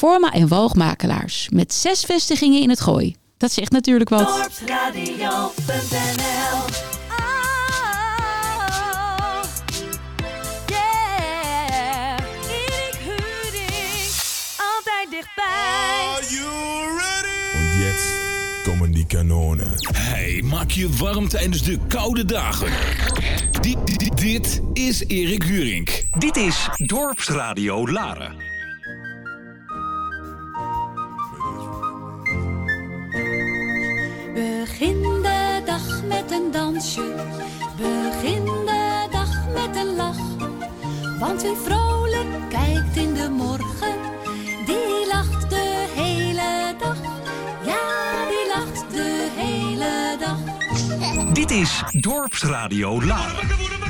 Proforma en Woogmakelaars. Met zes vestigingen in het Gooi. Dat zegt natuurlijk wat. Dorpsradio.nl yeah. Erik Huding, altijd dichtbij. Und jetzt kommen die Kanonen. Hey, maak je warm tijdens de koude dagen. Dit, dit, dit is Erik Hurink. Dit is Dorpsradio Laren. Begin de dag met een lach. Want wie vrolijk kijkt in de morgen, die lacht de hele dag. Ja, die lacht de hele dag. Dit is Dorpsradio Laren.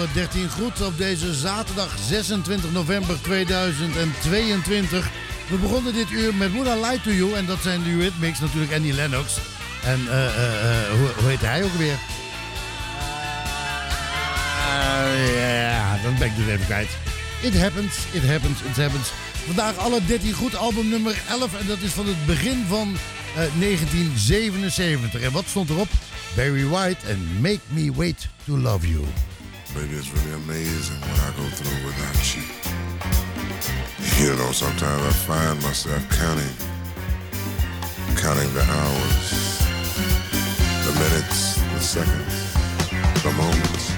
alle 13 goed op deze zaterdag 26 november 2022. We begonnen dit uur met Would I Lie To You en dat zijn de hit natuurlijk Annie Lennox. En eh, eh, eh, hoe, heet hij ook weer? Ja, dan ben ik dus even kwijt. It happens, it happens, it happens. Vandaag alle 13 goed, album nummer 11 en dat is van het begin van 1977. En wat stond erop? Barry White en Make Me Wait to Love You. Baby, it's really amazing what I go through without you. You know, sometimes I find myself counting, counting the hours, the minutes, the seconds, the moments.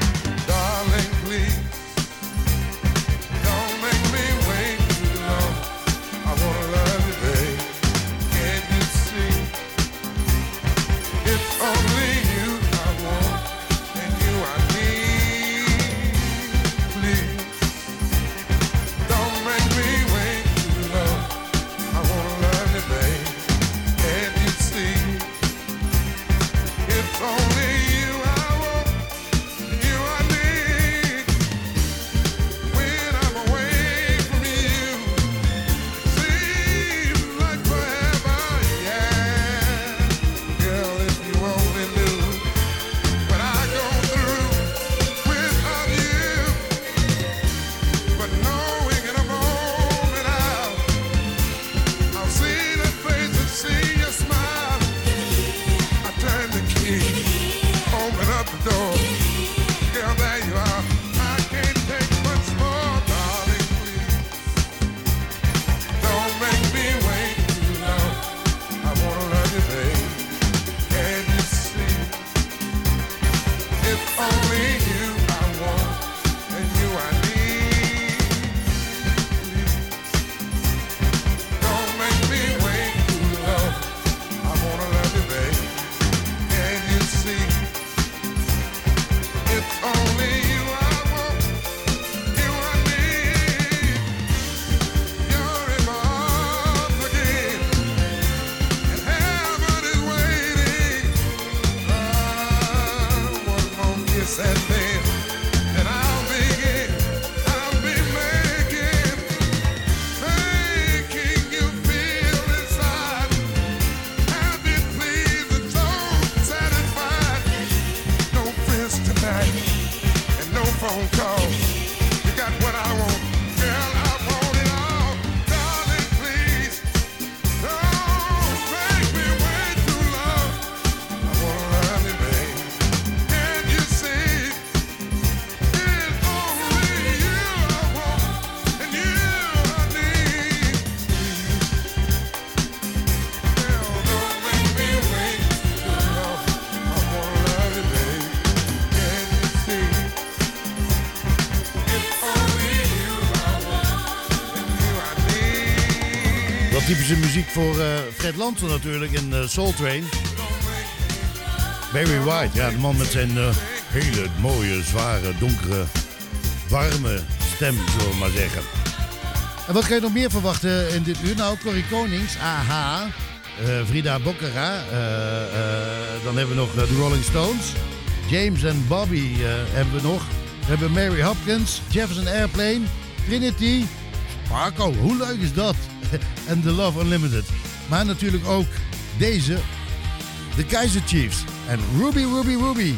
Voor eh, Fred Lanton natuurlijk in uh, Soul Train. Barry White, ja, de man met zijn eh, hele mooie, zware, donkere, warme stem, zullen we maar zeggen. En wat kan je nog meer verwachten in dit uur? Nou, Corrie Konings, AH, Frida Bokkera, dan hebben we nog de Rolling Stones, James en Bobby hebben we nog. We hebben Mary Hopkins, Jefferson Airplane, Trinity, Marco, hoe leuk is dat? en The Love Unlimited. Maar natuurlijk ook deze, de Kaiser Chiefs en Ruby Ruby Ruby.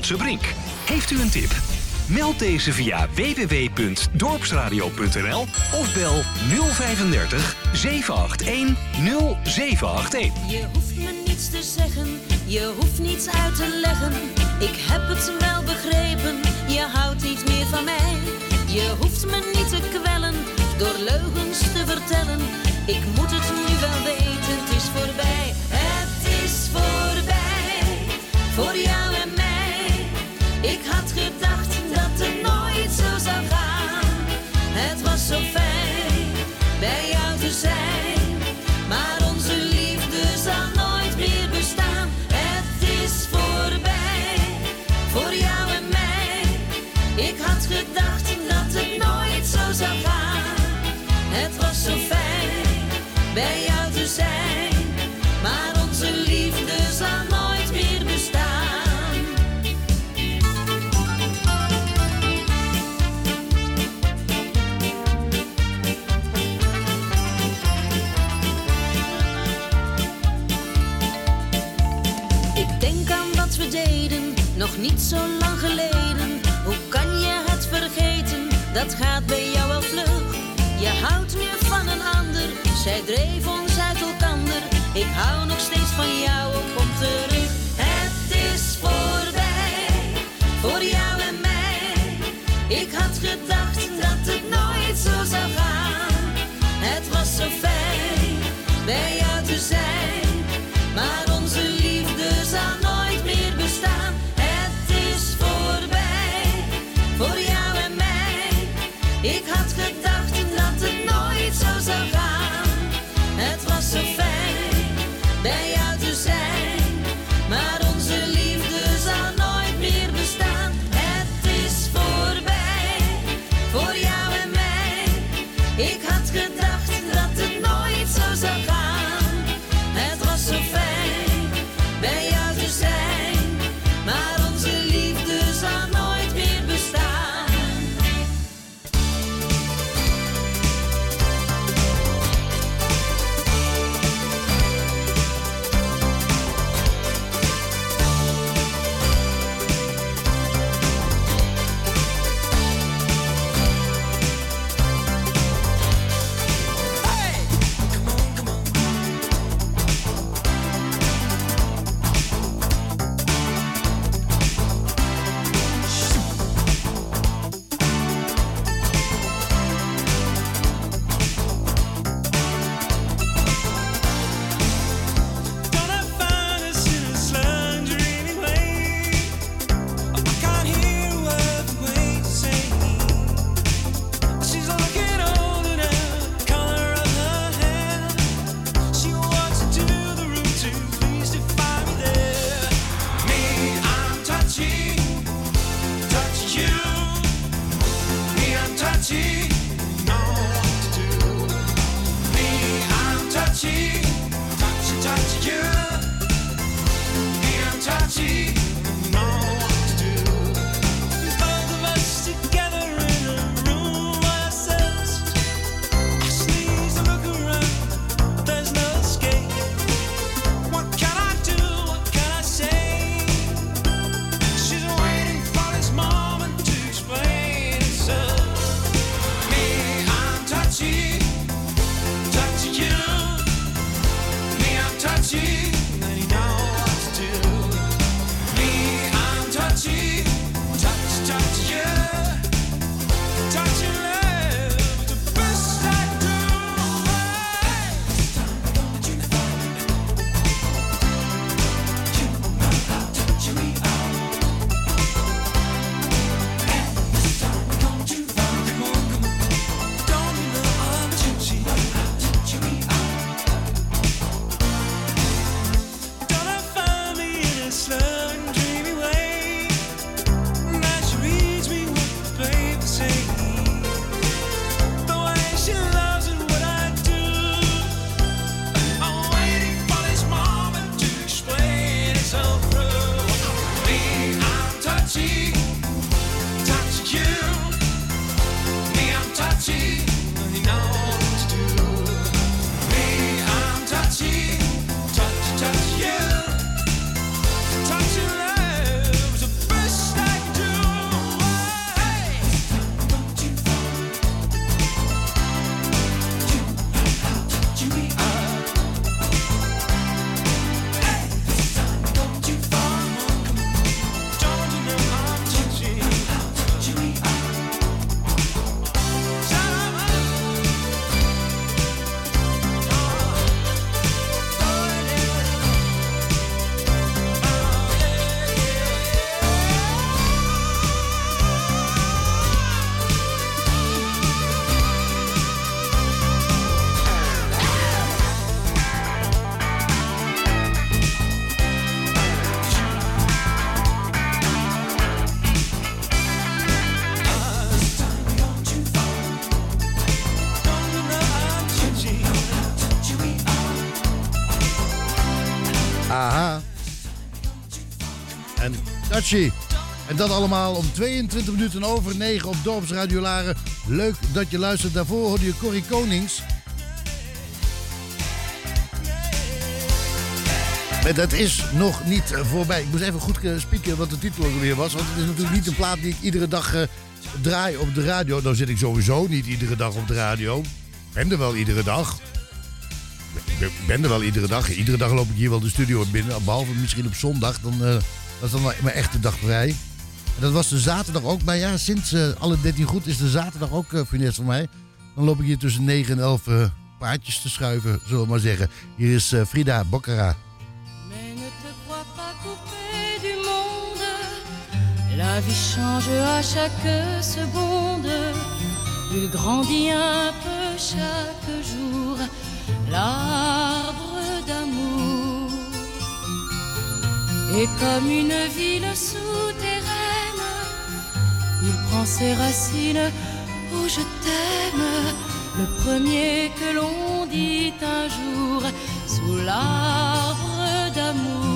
Onze brink. Heeft u een tip? Meld deze via www.dorpsradio.nl of bel 035 781 0781. Je hoeft me niets te zeggen, je hoeft niets uit te leggen. Ik heb het wel begrepen, je houdt niet meer van mij. Je hoeft me niet te kwellen, door leugens te vertellen. Ik moet het nu wel weten, het is voorbij. Het is voorbij, voor jou Had gedacht dat het nooit zo zou gaan. Het was zo fijn bij jou te zijn. Maar onze liefde zal nooit meer bestaan. Ik denk aan wat we deden, nog niet zo lang geleden. Dat gaat bij jou wel vlug. Je houdt nu van een ander, zij dreef ons uit elkander. Ik hou nog steeds van jou, ook kom terug. Het is voorbij, voor jou en mij. Ik had gedacht dat het nooit zo zou gaan. Het was zo fijn bij jou te zijn. Maar En dat allemaal om 22 minuten over 9 op Dorpsradio Laren. Leuk dat je luistert. Daarvoor hoorde je Corrie Konings. Dat is nog niet voorbij. Ik moest even goed eh, spieken wat de titel ook weer was. Want het is natuurlijk niet een plaat die ik iedere dag eh, draai op de radio. Nou zit ik sowieso niet iedere dag op de radio. Ik ben er wel iedere dag. Ik ben- Ik ben er wel iedere dag. Iedere dag loop ik hier wel de studio binnen. Behalve misschien op zondag. Dan, eh, dat wel mijn echte dag vrij. En dat was de zaterdag ook. Maar ja, sinds eh, alle 13 goed is de zaterdag ook uh, funest voor mij. Dan loop ik hier tussen 9 en 11 eh, paardjes te schuiven, zullen we maar zeggen. Hier is eh, Frida Boccara. La vie change à chaque seconde. Il grandit un peu chaque jour. L'arbre Et comme une ville souterraine, il prend ses racines. Oh, je t'aime. Le premier que l'on dit un jour sous l'arbre d'amour.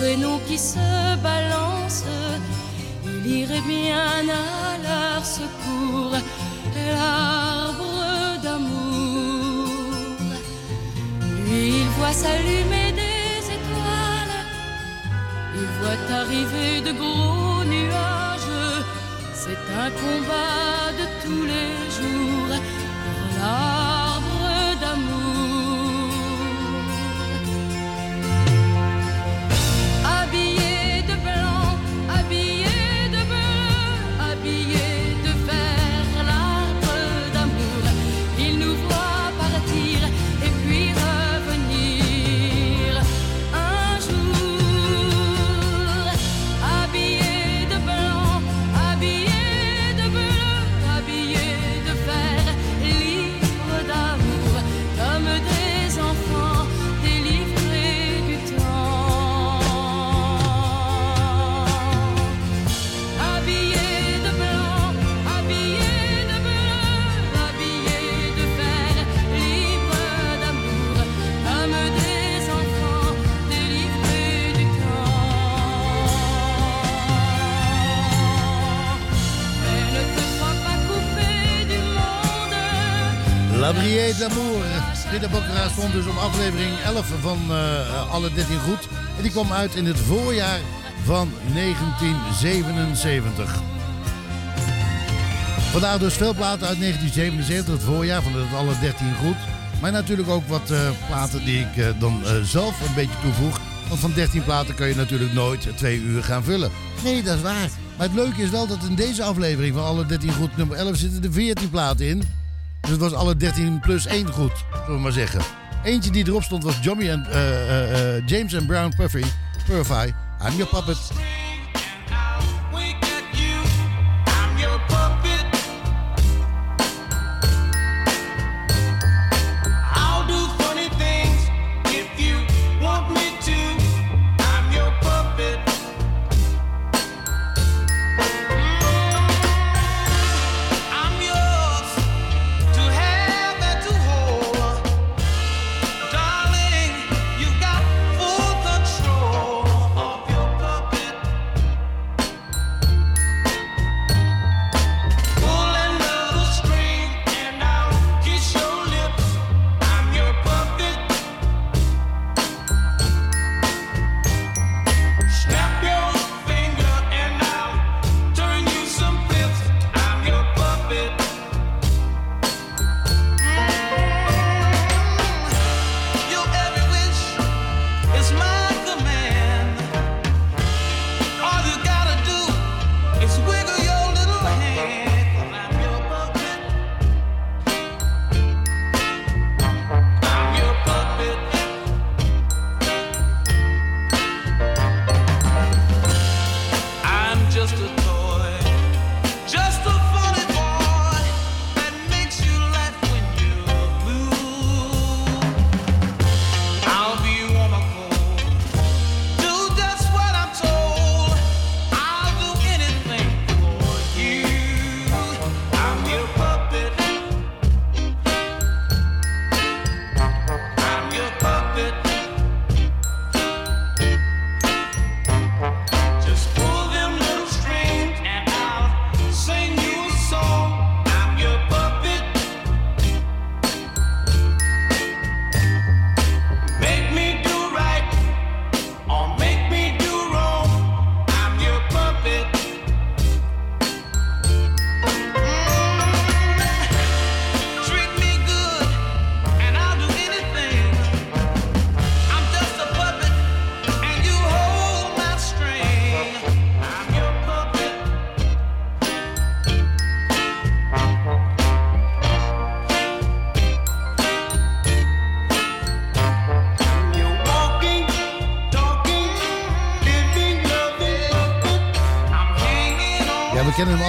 Prénoms qui se balancent. Il irait bien à leur secours, l'arbre d'amour. Lui, il voit s'allumer des étoiles, il voit arriver de gros nuages. C'est un combat de tous les Brie d'amour. Frida Boccara stond dus op aflevering 11 van eh, alle 13 goed. En die kwam uit in het voorjaar van 1977. Vandaag dus veel platen uit 1977, het voorjaar van het alle 13 goed. Maar natuurlijk ook wat eh, platen die ik eh, dan zelf een beetje toevoeg. Want van 13 platen kun je natuurlijk nooit twee uur gaan vullen. Nee, dat is waar. Maar het leuke is wel dat in deze aflevering van alle 13 goed nummer 11 zitten er 14 platen in. Dus het was alle 13 plus 1 goed, zullen we maar zeggen. Eentje die erop stond was Johnny en, eh, eh, James and Brown Puffy, Purify. I'm your puppet.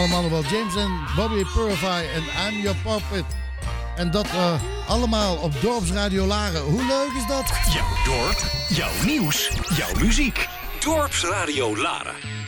allemaal wel. James en Bobby Purify en I'm Your Puppet. En dat eh, allemaal op Dorpsradio Laren. Hoe leuk is dat? Jouw dorp, jouw nieuws, jouw muziek. Dorpsradio Laren.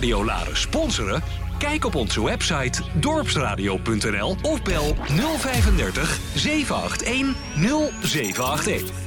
Radio Laren sponsoren? Kijk op onze website dorpsradio.nl of bel 035 781 0781.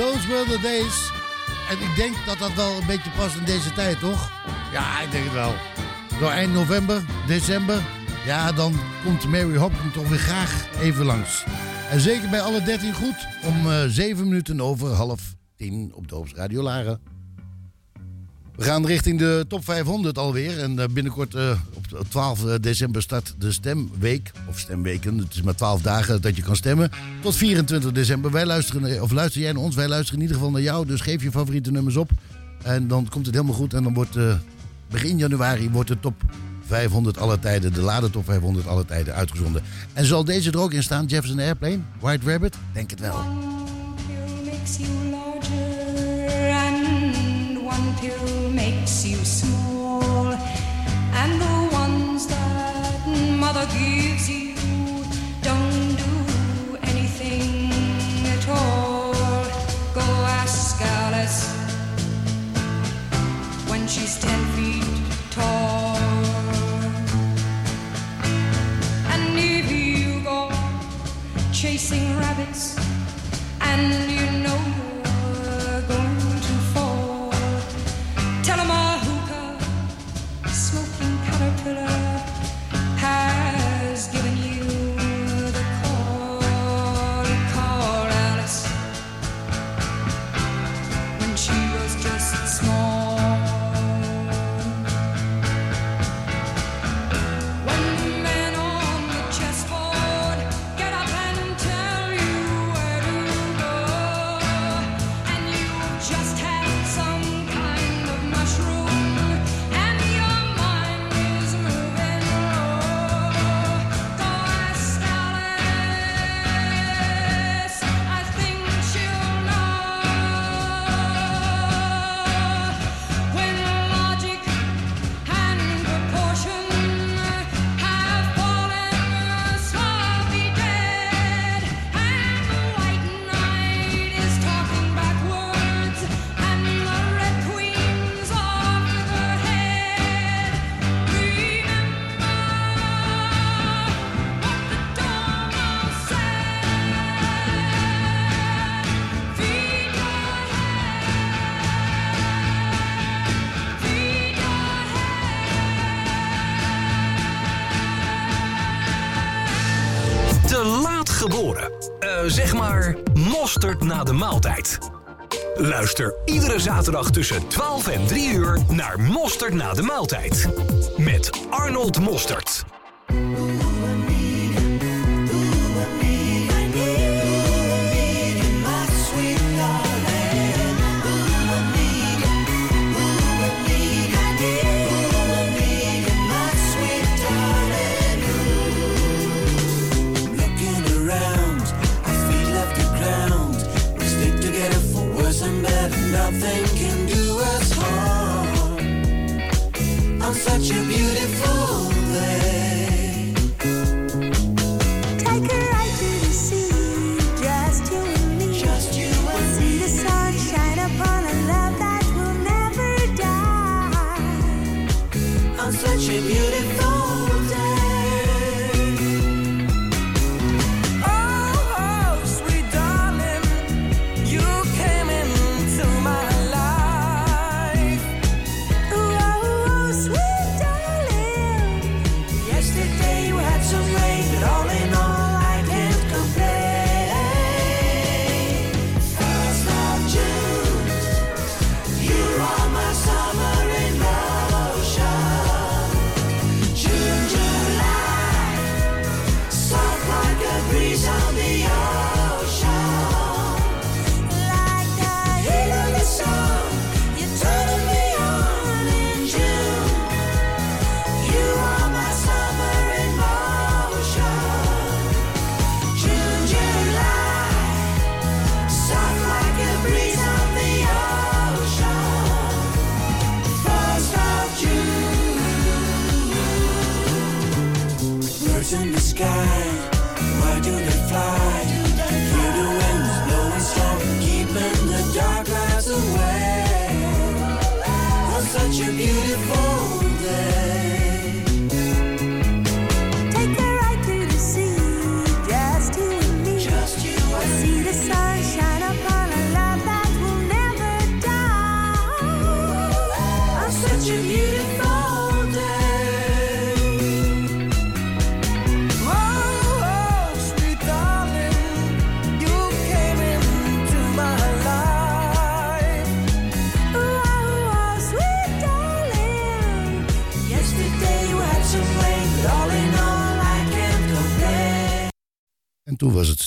Those were the days. En ik denk dat dat wel een beetje past in deze tijd, toch? Ja, ik denk het wel. Door eind november, december, ja, dan komt Mary Hopkin toch weer graag even langs. En zeker bij alle 13 goed, om eh 7 minuten over half 10 op Doops Radio Laren. We gaan richting de top 500 alweer. En eh, binnenkort eh, op 12 december start de stemweek. Of stemweken. Het is maar 12 dagen dat je kan stemmen. Tot 24 december. Wij luisteren, eh, of luister jij naar ons? Wij luisteren in ieder geval naar jou. Dus geef je favoriete nummers op. En dan komt het helemaal goed. En dan wordt eh, begin januari wordt de top 500 alle tijden, de lade top 500 alle tijden uitgezonden. En zal deze er ook in staan? Jefferson Airplane? White Rabbit? Denk het wel. Makes you small. And the ones that mother gives you don't do anything at all. Go ask Alice when she's ten feet tall. And if you go chasing rabbits and you know zeg maar mosterd na de maaltijd. Luister iedere zaterdag tussen 12 en 3 uur naar Mosterd na de maaltijd. Met Arnold Mostert.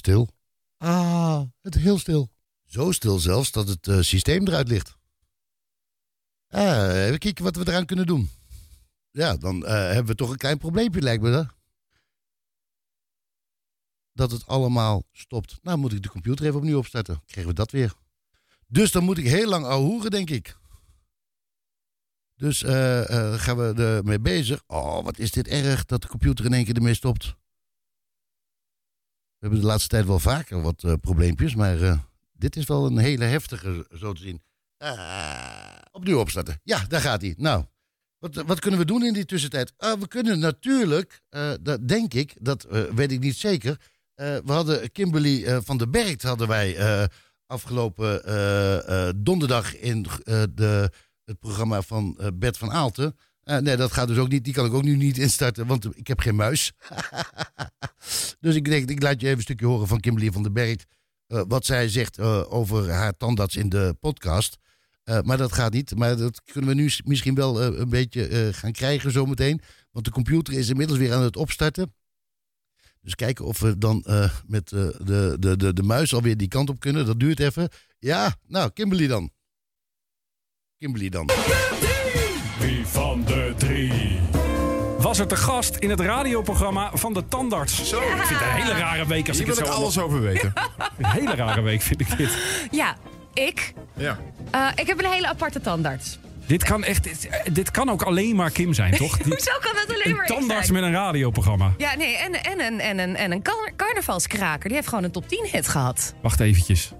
Stil. Ah, het heel stil. Zo stil zelfs dat het eh, systeem eruit ligt. Ah, even kijken wat we eraan kunnen doen. Ja, dan eh, hebben we toch een klein probleempje, lijkt me. Hè? Dat het allemaal stopt. Nou, moet ik de computer even opnieuw opstarten. Krijgen we dat weer. Dus dan moet ik heel lang ouwehoeren, denk ik. Dus eh, eh, gaan we ermee bezig. Oh, wat is dit erg dat de computer in één keer ermee stopt. Hebben de laatste tijd wel vaker wat eh, probleempjes, maar eh, dit is wel een hele heftige, zo te zien. Ah, opnieuw opstarten. Ja, daar gaat hij. Nou, wat, wat kunnen we doen in die tussentijd? Ah, we kunnen natuurlijk, eh, dat denk ik, dat weet ik niet zeker. we hadden Kimberly van der Bergt hadden wij afgelopen donderdag in de, het programma van Bert van Aalten. Eh, nee, dat gaat dus ook niet. Die kan ik ook nu niet instarten, want ik heb geen muis. dus ik denk, ik laat je even een stukje horen van Kimberly van der Bergt. eh, wat zij zegt eh, over haar tandarts in de podcast. Maar dat gaat niet. Maar dat kunnen we nu misschien wel een beetje gaan krijgen zometeen. Want de computer is inmiddels weer aan het opstarten. Dus kijken of we dan met de, de, de, de muis alweer die kant op kunnen. Dat duurt even. Ja, nou, Kimberly dan. Kimberly dan. Wie van de drie was er te gast in het radioprogramma van de tandarts? Zo, ik vind het een hele rare week als Hier ik wil het ik zo alles over weten. Een hele rare week vind ik dit. Ja, ik. Ja. Eh, ik heb een hele aparte tandarts. Dit kan echt, dit, dit kan ook alleen maar Kim zijn, toch? Die- Hoezo kan dat alleen een maar ik tandarts zijn? met een radioprogramma. Ja, nee, en, en, en, en, en, en een carnavalskraker. Die heeft gewoon een top 10 hit gehad. Wacht eventjes.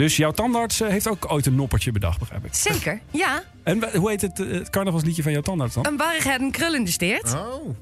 Dus jouw tandarts eh, heeft ook ooit een noppertje bedacht, begrijp ik. Zeker, ja. En hoe heet het, eh, het carnavalsliedje van jouw tandarts dan? Een barrigheid en krul in de steert. Oh.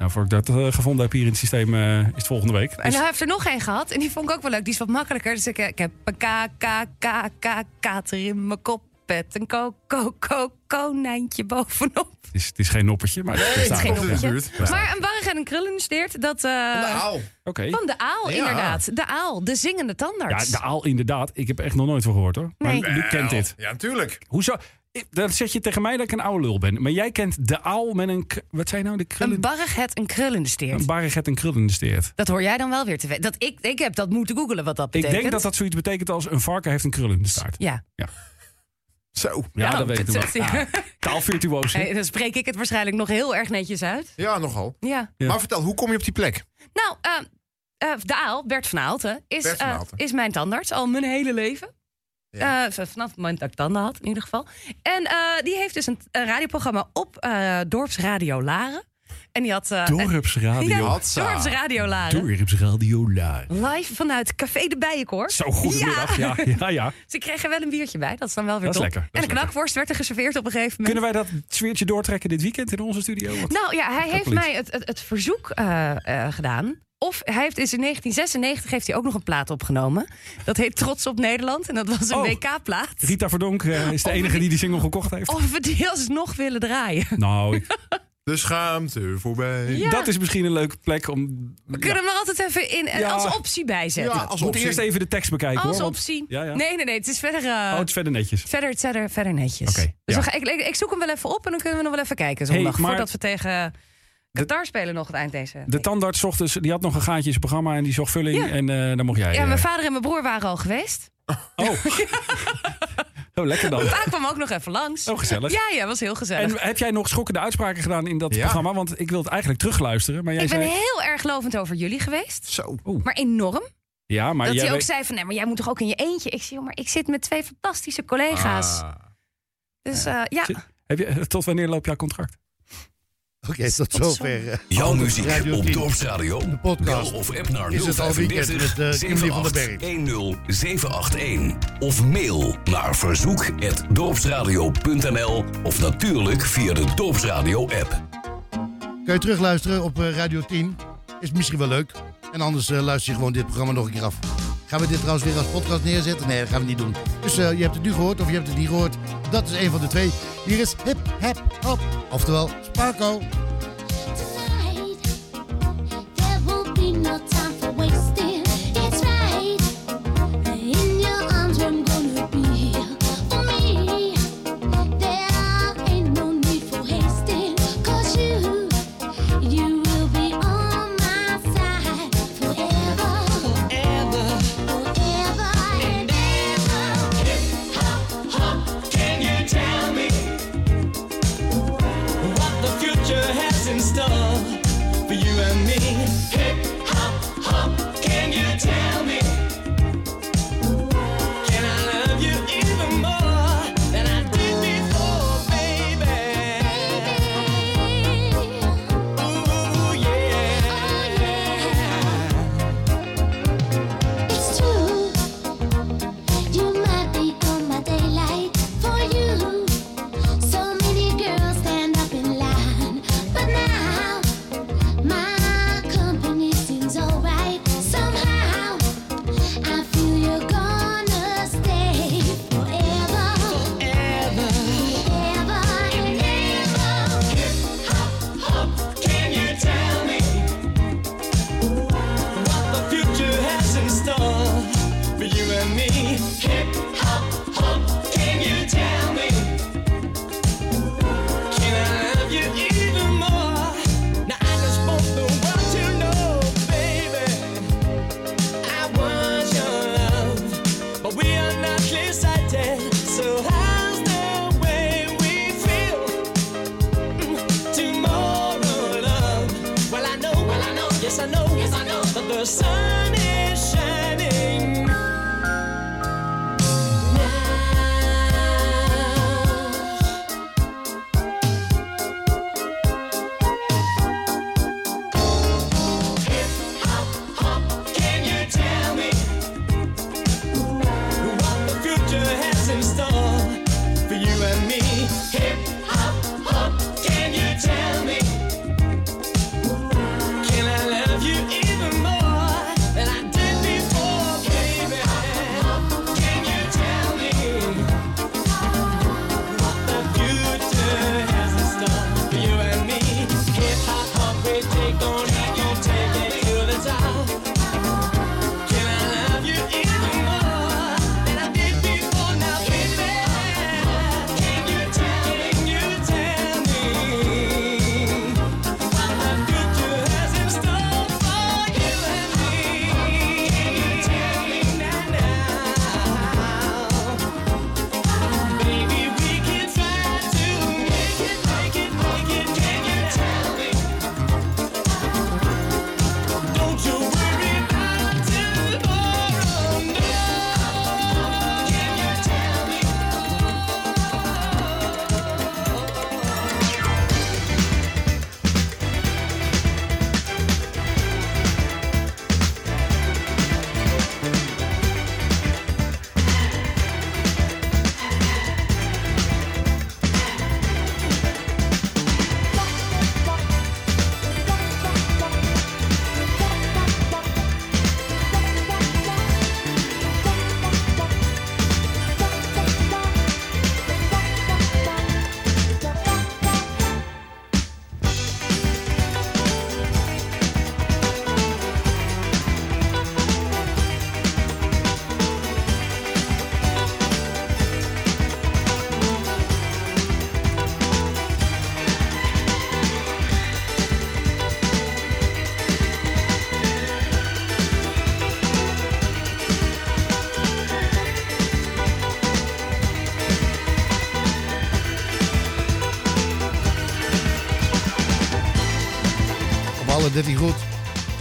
Nou, voor ik dat eh, gevonden heb hier in het systeem, eh, is het volgende week. En Dus- hij heeft er nog één gehad. En die vond ik ook wel leuk. Die is wat makkelijker. Dus ik, ik heb een k, k, k, k, kater in mijn kop. Pet een ko, ko, ko, konijntje bovenop. het, is, het is geen noppertje, maar het Het is geen de noppertje. buurt. Maar een barrigheid en krul in de steert, dat... eh, Nou, Oké. Van de aal, Ja. inderdaad. De aal, de zingende Ja, tandarts. de aal inderdaad. Ik heb echt nog nooit van gehoord hoor. Maar Nee. Luc kent dit. Ja, natuurlijk. Hoezo? Ik- Dan zeg je tegen mij dat ik een oude lul ben. Maar jij kent de aal met een... Wat zei nou? De krullen? Een barrigheid en krul in de steert. Een barriget en krul in de steert. Dat hoor jij dan wel weer te weten. Dat ik, ik heb dat moeten googelen wat dat Ik betekent. denk dat dat zoiets betekent als een varken heeft een krul in de staart. Ja. Zo. Ja, dat weet ik nog wel. Ja, Taalvirtuoos. hè? Hey, dan spreek ik het waarschijnlijk nog heel erg netjes uit. Ja, nogal. Ja. Ja. Maar vertel, hoe kom je op die plek? Nou, eh, eh, de aal, Bert van Aalten, is, Bert van eh, Aalten. is mijn tandarts al mijn hele leven. Ja. Eh, v- vanaf het moment dat ik tanden had, in ieder geval. En eh, die heeft dus een, een radioprogramma op eh Dorpsradio Laren. En die had... eh, Dorpsradio. Ja. Dorpsradio Laren. Dorpsradio Laar. Live vanuit Café de Bijenkoor. Zo, goedemiddag. Ja, ja, ja. Ze kregen wel een biertje bij, dat is dan wel weer Dat is top. lekker, dat en een knakworst werd er geserveerd op een gegeven moment. Kunnen wij dat sfeertje doortrekken dit weekend in onze studio? Nou ja, hij heeft mij het, het, het verzoek eh, eh, gedaan. Of hij heeft is in 1996 heeft hij ook nog een plaat opgenomen. Dat heet Trots op Nederland. En dat was een Oh. WK-plaat. Rita Verdonk is de Of enige die- die die single gekocht heeft. Of we die alsnog willen draaien. Nou, ik- De schaamte voorbij. Ja. dat is misschien een leuke plek om... We kunnen hem er altijd even in, Ja. als optie bijzetten. Ja, als Moet optie. eerst even de tekst bekijken als hoor. want- optie. Ja, ja. Nee, nee, nee. Het is verder, eh, Oh, het is verder netjes. verder, verder, verder netjes. Oké, dus ja. we gaan- ik, ik, ik zoek hem wel even op en dan kunnen we nog wel even kijken zondag. Hey, maar- Voordat we tegen Qatar spelen nog het eind deze De week. tandarts zocht dus, die had nog een gaatje in zijn programma en die zocht vulling. Ja. En eh dan mocht jij. Ja, eh, mijn vader en mijn broer waren al geweest. Oh. oh, lekker dan. Pa kwam ook nog even langs. Oh, gezellig. Ja, ja, was heel gezellig. En heb jij nog schokkende uitspraken gedaan in dat Ja. programma? Want ik wil het eigenlijk terugluisteren. Maar jij ik ben heel erg lovend over jullie geweest. Zo. Maar enorm. Ja, maar dat jij hij ook weet- zei van, nee, maar jij moet toch ook in je eentje? Ik zie, joh, maar ik zit met twee fantastische collega's. Ah. Dus eh, ja, Zit- heb je, tot wanneer loopt jouw contract? Oké, tot zover. eh, Jouw muziek Radio op 10. Dorpsradio. De podcast. Bel of app naar Is het al weekend 035 met, eh, Kimberly van den Berg. 781 Of mail naar verzoek.dorpsradio.nl Of natuurlijk via de Dorpsradio app. Kan je terugluisteren op eh, Radio 10. Is misschien wel leuk. En anders eh, luister je gewoon dit programma nog een keer af. Gaan we dit trouwens weer als podcast neerzetten? Nee, dat gaan we niet doen. Dus eh, je hebt het nu gehoord of je hebt het niet gehoord. Dat is een van de twee. Hier is Hip Hap Hop. Oftewel Sparko.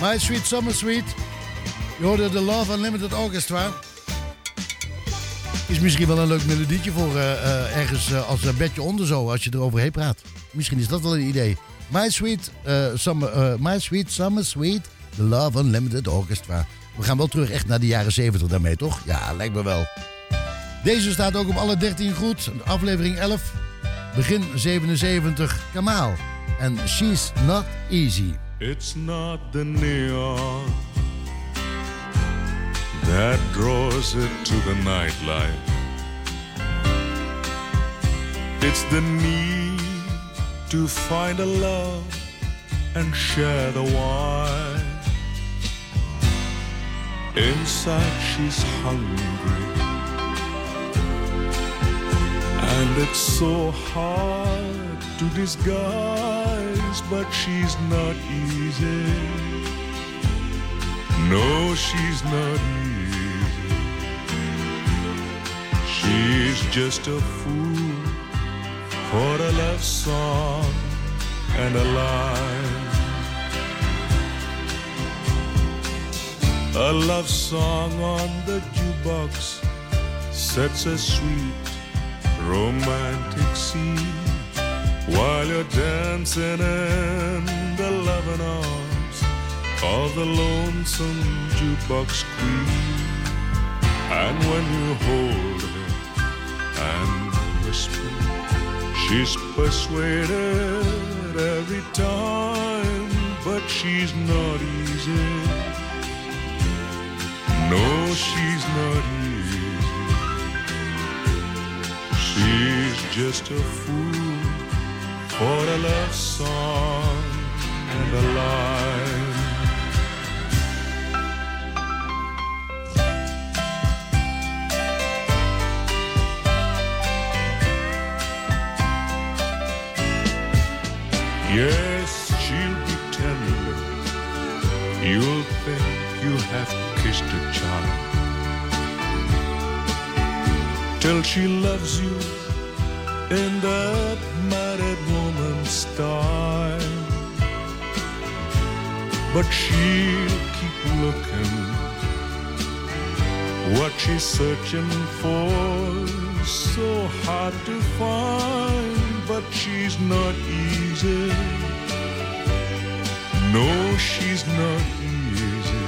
My Sweet Summer Sweet. Je hoorde de Love Unlimited Orchestra. Is misschien wel een leuk melodietje voor eh, eh, ergens eh, als een bedje onder zo, als je er overheen praat. Misschien is dat wel een idee. My Sweet, summer, My Sweet Summer Sweet, The Love Unlimited Orchestra. We gaan wel terug echt naar de jaren 70 daarmee, toch? Ja, lijkt me wel. Deze staat ook op alle 13 goed. Aflevering 11, begin 77, Kamaal. En She's Not Easy. It's not the neon that draws it to the nightlife. It's the need to find a love and share the wine. Inside she's hungry, and it's so hard to disguise, but she's not easy. No, she's not easy. She's just a fool for a love song and a line. A love song on the jukebox sets a sweet romantic scene while you're dancing in the loving arms of the lonesome jukebox queen. And when you hold her and whisper, she's persuaded every time, but she's not easy. No, she's not easy. She's just a fool for a love song and a line. Yes, she'll be tender. You'll think you have kissed a child. Till she loves you in the but she'll keep looking. What she's searching for so hard to find, but she's not easy. No, she's not easy.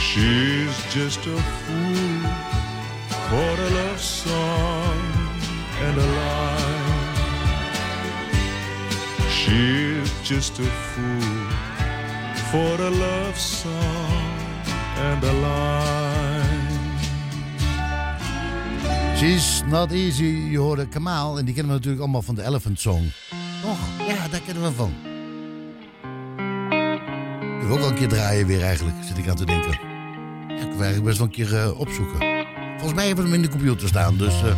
She's just a fool for a love song and a lie. She's just a fool for a love song and a line. She's Not Easy. Je hoorde Kamaal en die kennen we natuurlijk allemaal van de Elephant Song. Toch? Ja, daar kennen we van. Ik wil ook wel een keer draaien weer eigenlijk, zit ik aan te denken. Ja, ik wil eigenlijk best wel een keer eh, opzoeken. Volgens mij hebben we hem in de computer staan, dus eh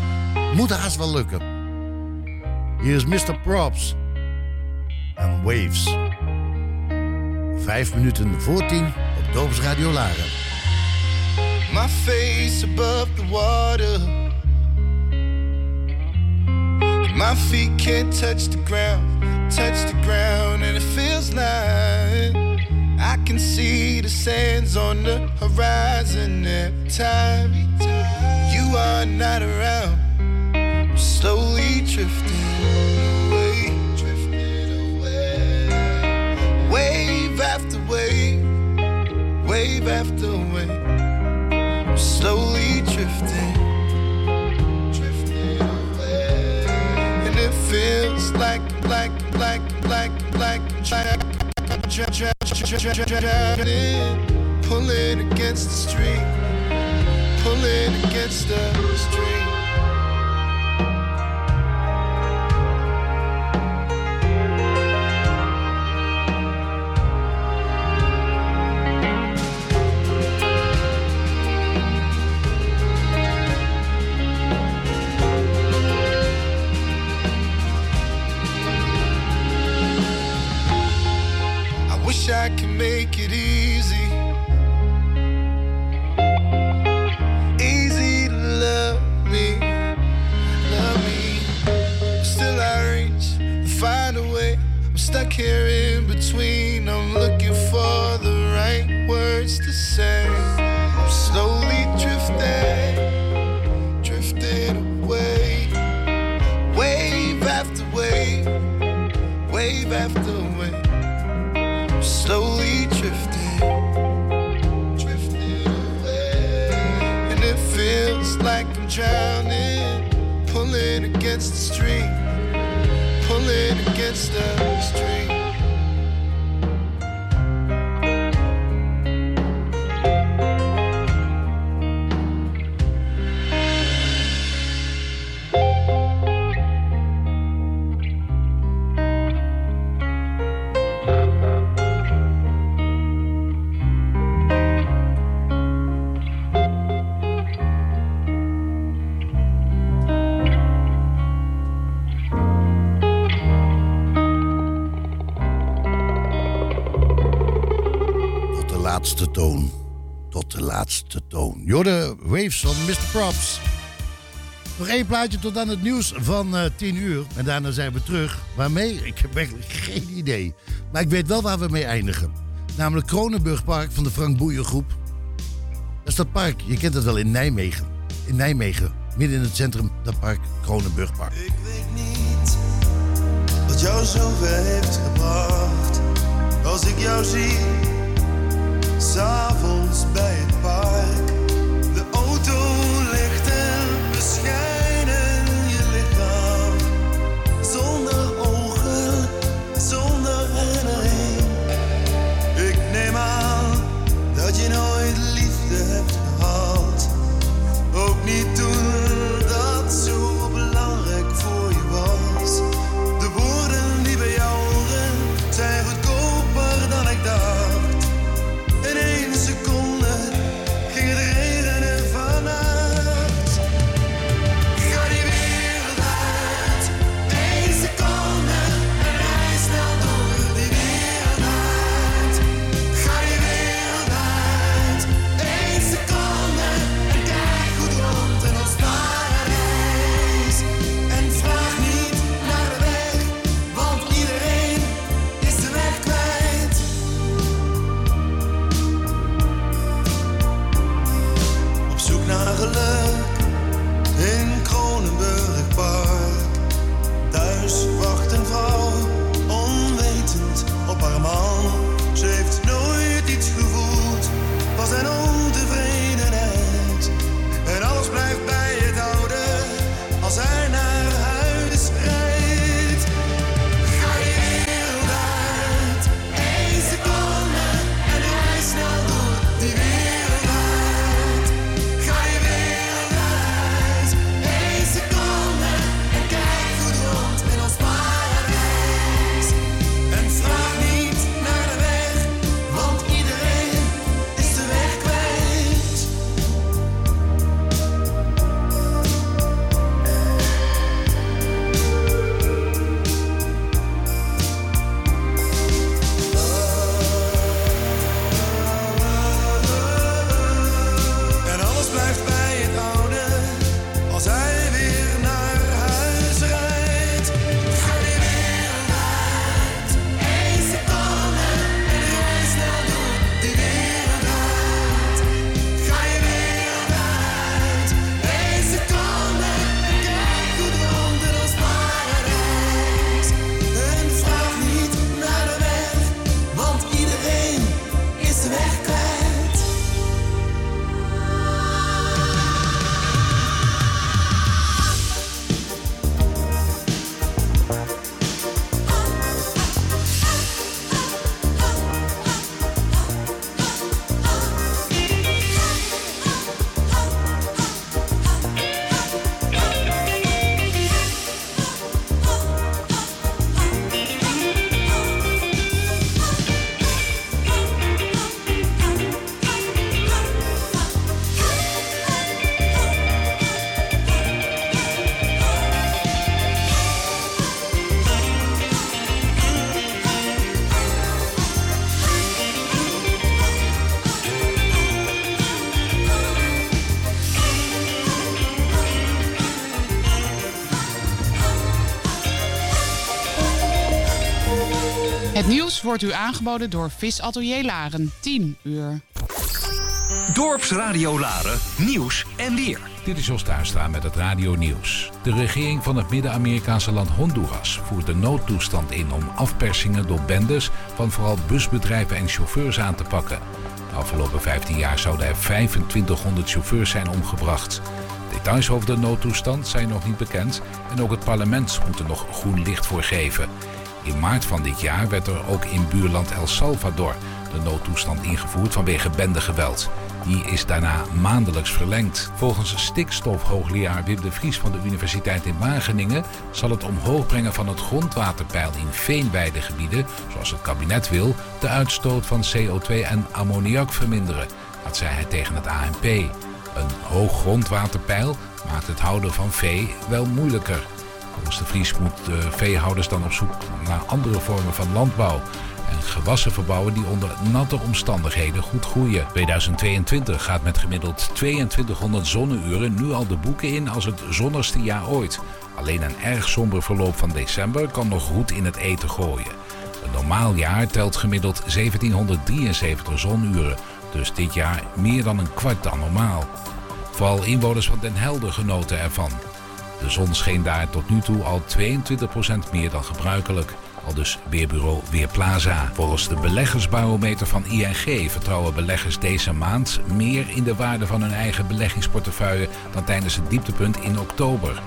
moet haast wel lukken. Hier is Mr. Props en Waves. Vijf minuten voor tien op Doops Radio Laren. My face above the water. My feet can't touch the ground, touch the ground, and it feels like I can see the sands on the horizon every time you are not around. I'm slowly drifting wave after wave. I'm slowly drifting, drifting away, and it feels like, like, like, like, like, like, drowning, pulling against the stream, pulling against the stream. Mr. Props. Nog één plaatje tot aan het nieuws van eh 10 uur. En daarna zijn we terug. Waarmee? Ik heb eigenlijk geen idee. Maar ik weet wel waar we mee eindigen. Namelijk Kronenburgpark van de Frank Boeien groep. Dat is dat park. Je kent het wel in Nijmegen. In Nijmegen. Midden in het centrum. Dat park Kronenburgpark. wat jou zover heeft gebracht. Als ik jou zie, s'avonds bij het wordt u aangeboden door Visatelier Laren. 10 uur. Dorpsradio Laren, nieuws en weer. Dit is Jos Tuinstra met het Radio Nieuws. De regering van het Midden-Amerikaanse land Honduras voert de noodtoestand in om afpersingen door bendes van vooral busbedrijven en chauffeurs aan te pakken. De afgelopen 15 jaar zouden er 2500 chauffeurs zijn omgebracht. Details over de noodtoestand zijn nog niet bekend en ook het parlement moet er nog groen licht voor geven. In maart van dit jaar werd er ook in buurland El Salvador de noodtoestand ingevoerd vanwege bendegeweld. Die is daarna maandelijks verlengd. Volgens stikstofhoogleraar Wim de Vries van de Universiteit in Wageningen zal het omhoog brengen van het grondwaterpeil in veenweidegebieden, zoals het kabinet wil, de uitstoot van CO2 en ammoniak verminderen. Dat zei hij tegen het ANP. Een hoog grondwaterpeil maakt het houden van vee wel moeilijker. Volgens de Vries moeten veehouders dan op zoek naar andere vormen van landbouw. En gewassen verbouwen die onder natte omstandigheden goed groeien. 2022 gaat met gemiddeld 2200 zonneuren nu al de boeken in als het zonnigste jaar ooit. Alleen een erg somber verloop van december kan nog goed in het eten gooien. Een normaal jaar telt gemiddeld 1773 zonuren. Dus dit jaar meer dan een kwart dan normaal. Vooral inwoners van Den Helder genoten ervan. De zon scheen daar tot nu toe al 22% meer dan gebruikelijk. Al dus weerbureau Weerplaza. Volgens de beleggersbarometer van ING vertrouwen beleggers deze maand meer in de waarde van hun eigen beleggingsportefeuille dan tijdens het dieptepunt in oktober.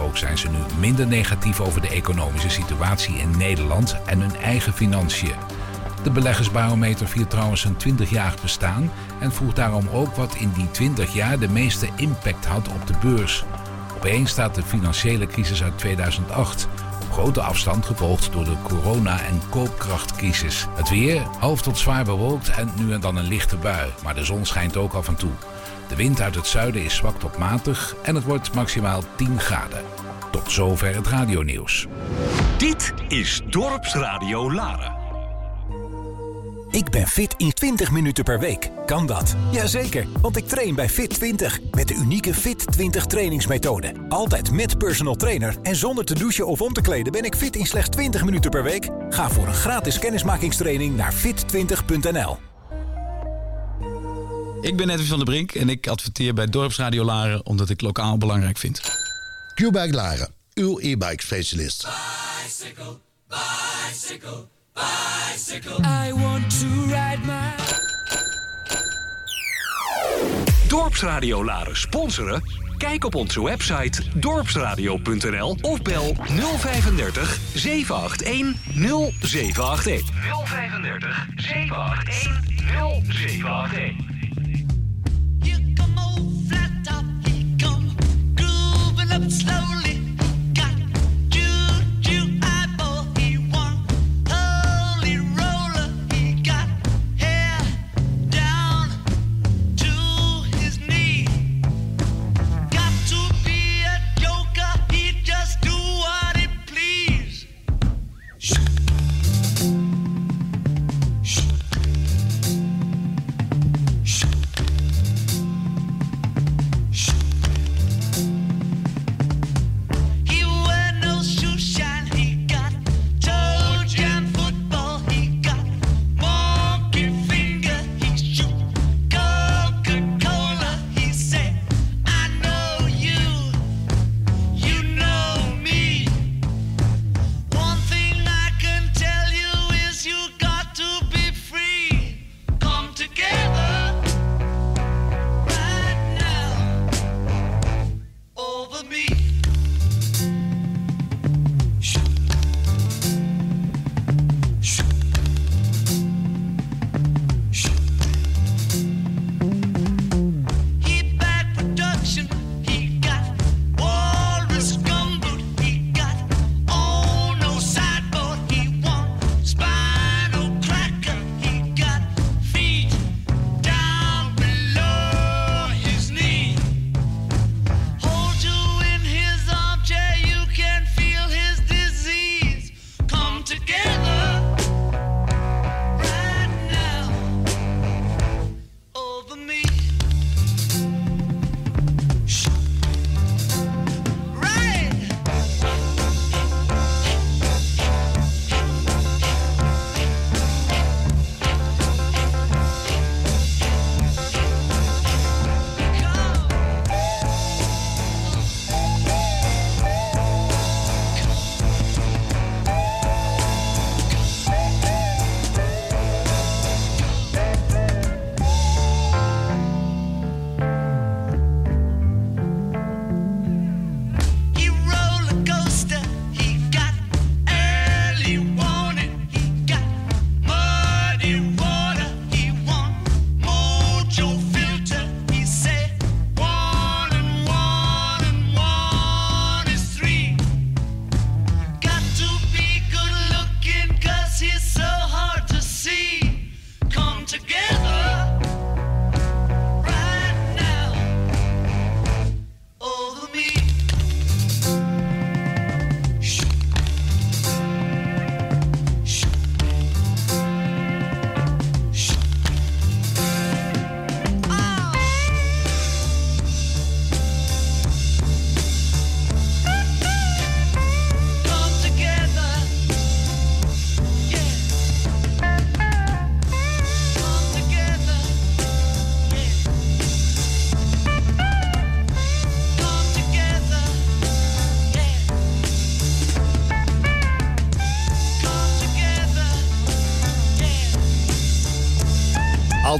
Ook zijn ze nu minder negatief over de economische situatie in Nederland en hun eigen financiën. De beleggersbarometer viert trouwens een 20-jarig bestaan en vroeg daarom ook wat in die 20 jaar de meeste impact had op de beurs. Op één staat de financiële crisis uit 2008. Op grote afstand gevolgd door de corona- en koopkrachtcrisis. Het weer, half tot zwaar bewolkt en nu en dan een lichte bui. Maar de zon schijnt ook af en toe. De wind uit het zuiden is zwak tot matig en het wordt maximaal 10 graden. Tot zover het radionieuws. Dit is Dorpsradio Laren. Ik ben fit in 20 minuten per week. Kan dat? Jazeker, want ik train bij Fit 20 met de unieke Fit 20 trainingsmethode. Altijd met personal trainer en zonder te douchen of om te kleden ben ik fit in slechts 20 minuten per week. Ga voor een gratis kennismakingstraining naar fit20.nl. Ik ben Edwin van der Brink en ik adverteer bij Dorpsradio Laren omdat ik lokaal belangrijk vind. Q-Bike Laren, uw e-bike specialist. Bicycle, bicycle, bicycle. I want to ride my. Dorpsradio Laren sponsoren? Kijk op onze website dorpsradio.nl of bel 035 781 0781. 035 781 0781. Grooving up slowly.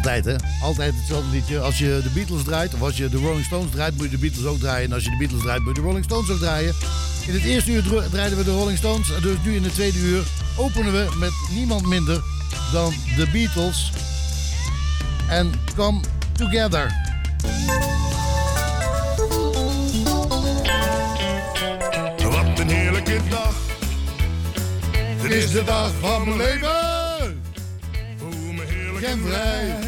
Altijd, hè? Altijd hetzelfde liedje. Als je de Beatles draait, of als je de Rolling Stones draait, moet je de Beatles ook draaien. En als je de Beatles draait, moet je de Rolling Stones ook draaien. In het eerste uur draaiden we de Rolling Stones. Dus nu in het tweede uur openen we met niemand minder dan de Beatles. En Come Together. Wat een heerlijke dag. Het is de dag van mijn leven. Voel me heerlijk en vrij.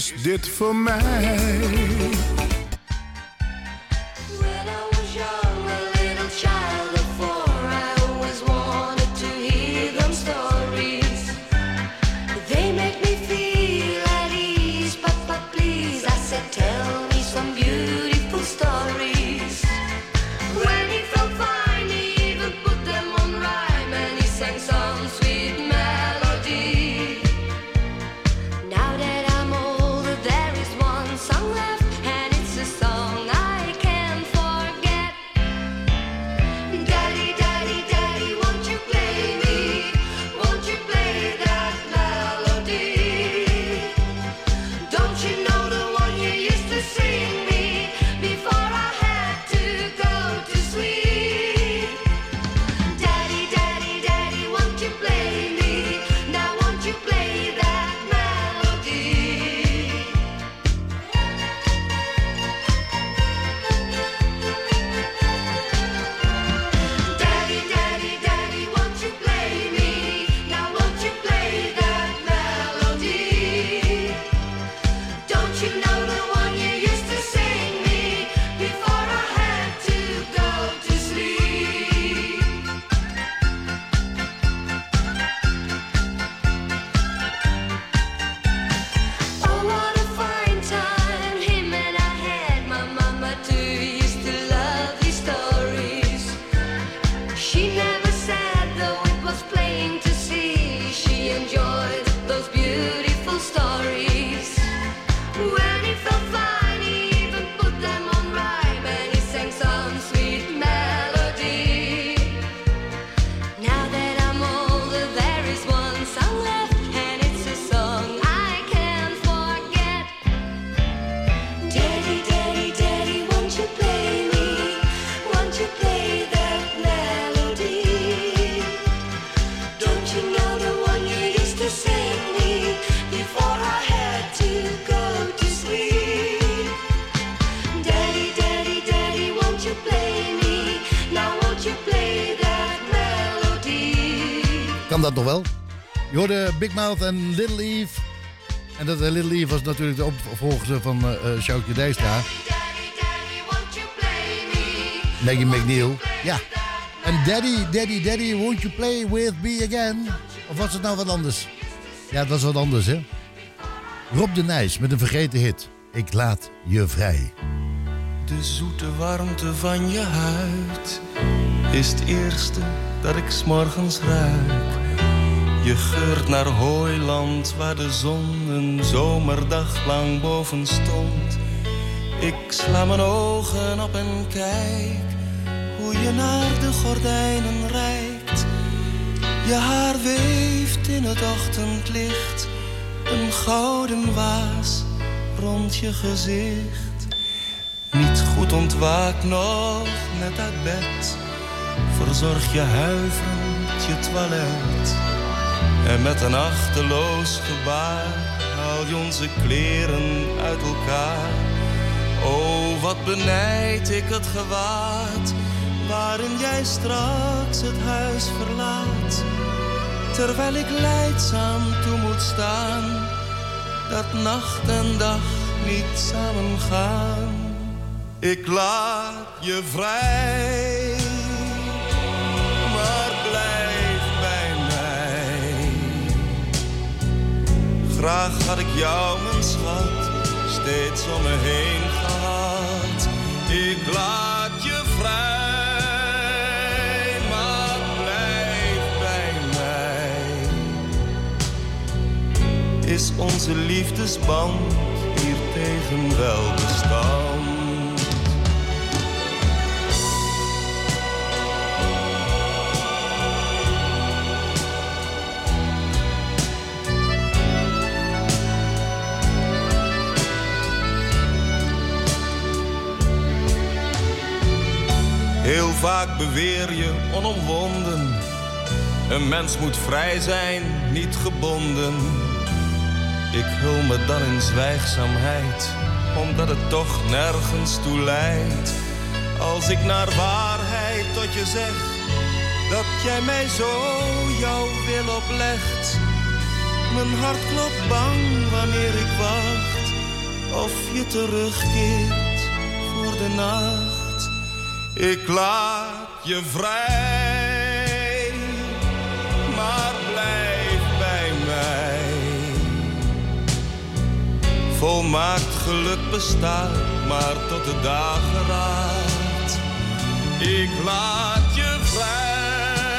Is dit voor mij. Big Mouth en Little Eve. En dat eh, Little Eve was natuurlijk de opvolger van eh eh, Sjoukje Dijkstra. Maggie McNeil. Ja. En Daddy, Daddy, Daddy, won't you play with me again? Of was het nou wat anders? Ja, het was wat anders, hè? Rob de Nijs met een vergeten hit. Ik laat je vrij. De zoete warmte van je huid is het eerste dat ik s'morgens ruik. Je geurt naar hooiland waar de zon een zomerdag lang boven stond. Ik sla mijn ogen op en kijk hoe je naar de gordijnen reikt. Je haar weeft in het ochtendlicht, een gouden waas rond je gezicht. Niet goed ontwaakt nog, net uit bed. Verzorg je huiverend je toilet. En met een achterloos gebaar haal je onze kleren uit elkaar. Oh, wat benijd ik het gewaad waarin jij straks het huis verlaat. Terwijl ik leidzaam toe moet staan, dat nacht en dag niet samen gaan. Ik laat je vrij, Graag had ik jou, mijn schat, steeds om me heen gehad. Ik laat je vrij, maar blijf bij mij. Is onze liefdesband hier tegen wel bestand. Heel vaak beweer je onomwonden. Een mens moet vrij zijn, niet gebonden. Ik hul me dan in zwijgzaamheid, omdat het toch nergens toe leidt. Als ik naar waarheid tot je zeg, dat jij mij zo jouw wil oplegt. Mijn hart klopt bang wanneer ik wacht, of je terugkeert voor de nacht. Ik laat je vrij, maar blijf bij mij. Volmaakt geluk bestaat maar tot de dageraad. Ik laat je vrij,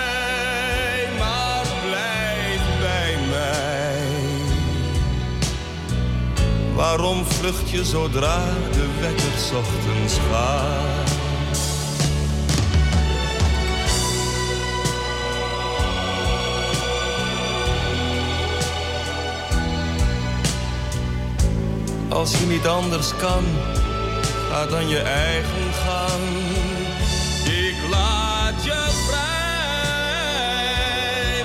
maar blijf bij mij. Waarom vlucht je zodra de wekker ochtends gaat? Als je niet anders kan, ga dan je eigen gang. Ik laat je vrij,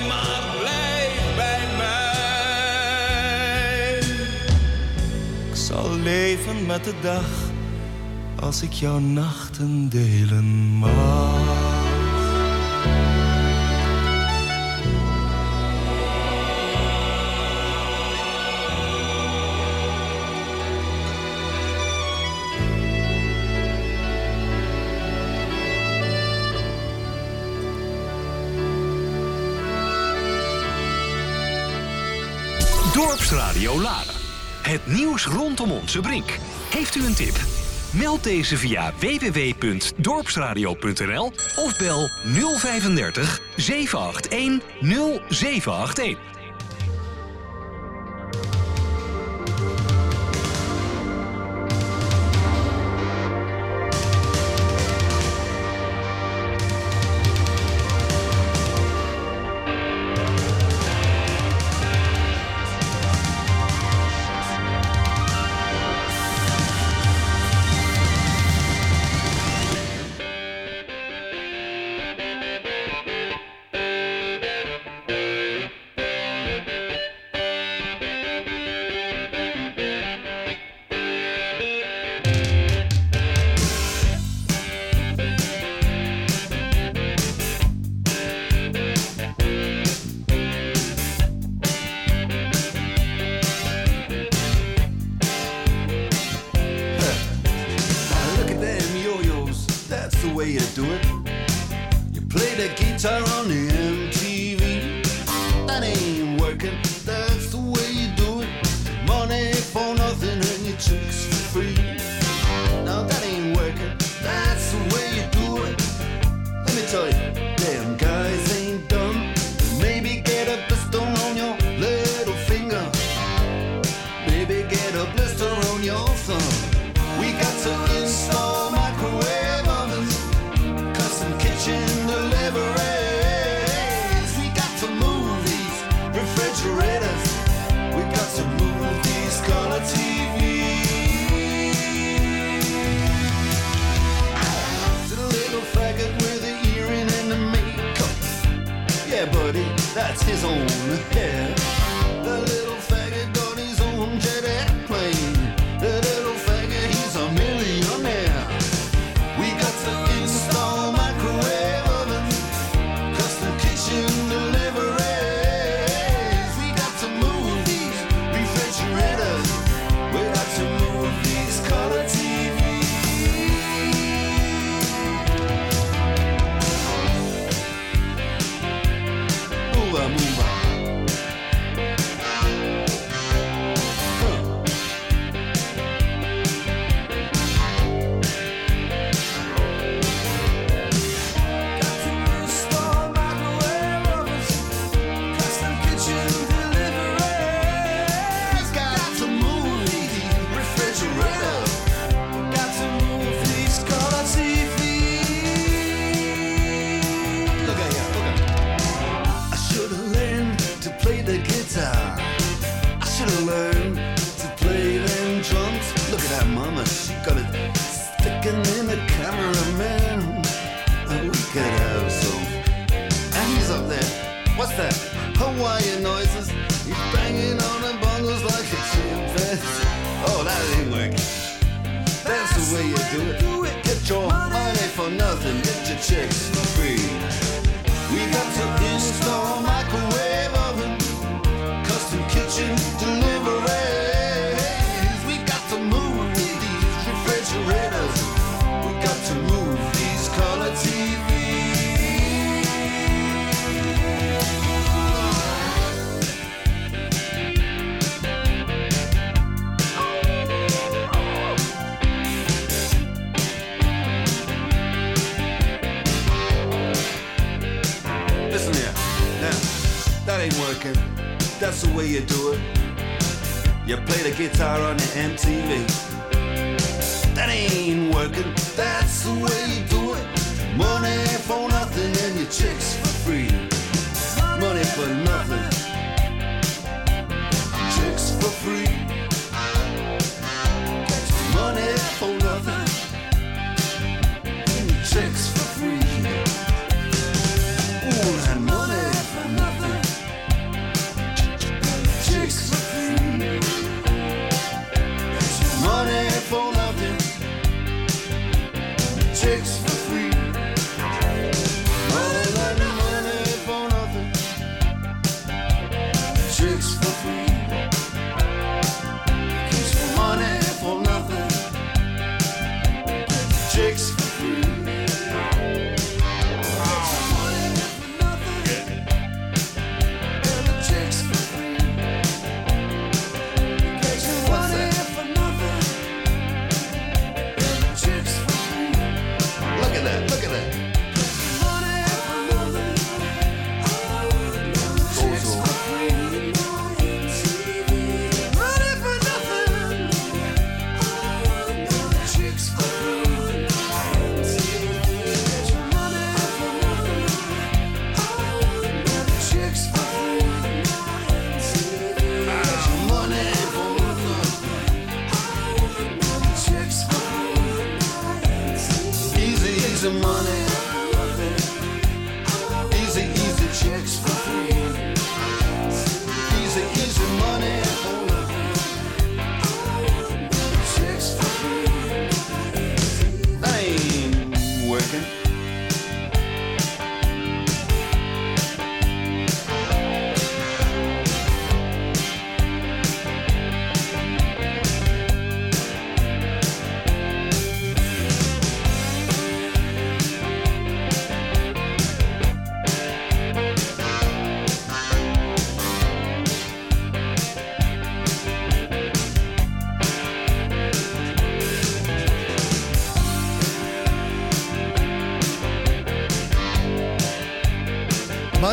maar blijf bij mij. Ik zal leven met de dag, als ik jouw nachten delen mag. Dorpsradio Laren. Het nieuws rondom onze brink. Heeft u een tip? Meld deze via www.dorpsradio.nl of bel 035 781 0781.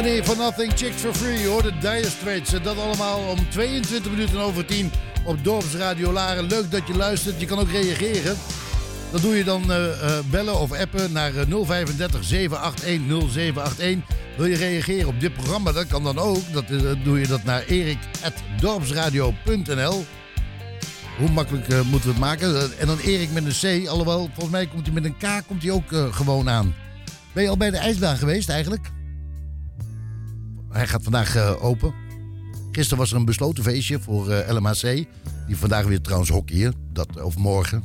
Money for nothing, chicks for free. Je hoort Dire Straits. Dat allemaal om 22 minuten over 10 op Dorpsradio Laren. Leuk dat je luistert. Je kan ook reageren. Dat doe je dan eh, eh, bellen of appen naar eh, 035 781 0781. Wil je reageren op dit programma? Dat kan dan ook. Dat, eh, doe je dat naar erik.dorpsradio.nl Hoe makkelijk moeten we het maken? En dan Erik met een C. Alhoewel, volgens mij komt hij met een K komt hij ook gewoon aan. Ben je al bij de ijsbaan geweest eigenlijk? Hij gaat vandaag eh, open. Gisteren was er een besloten feestje voor eh, LMAC. Die vandaag weer trouwens hockeyen. Dat of morgen.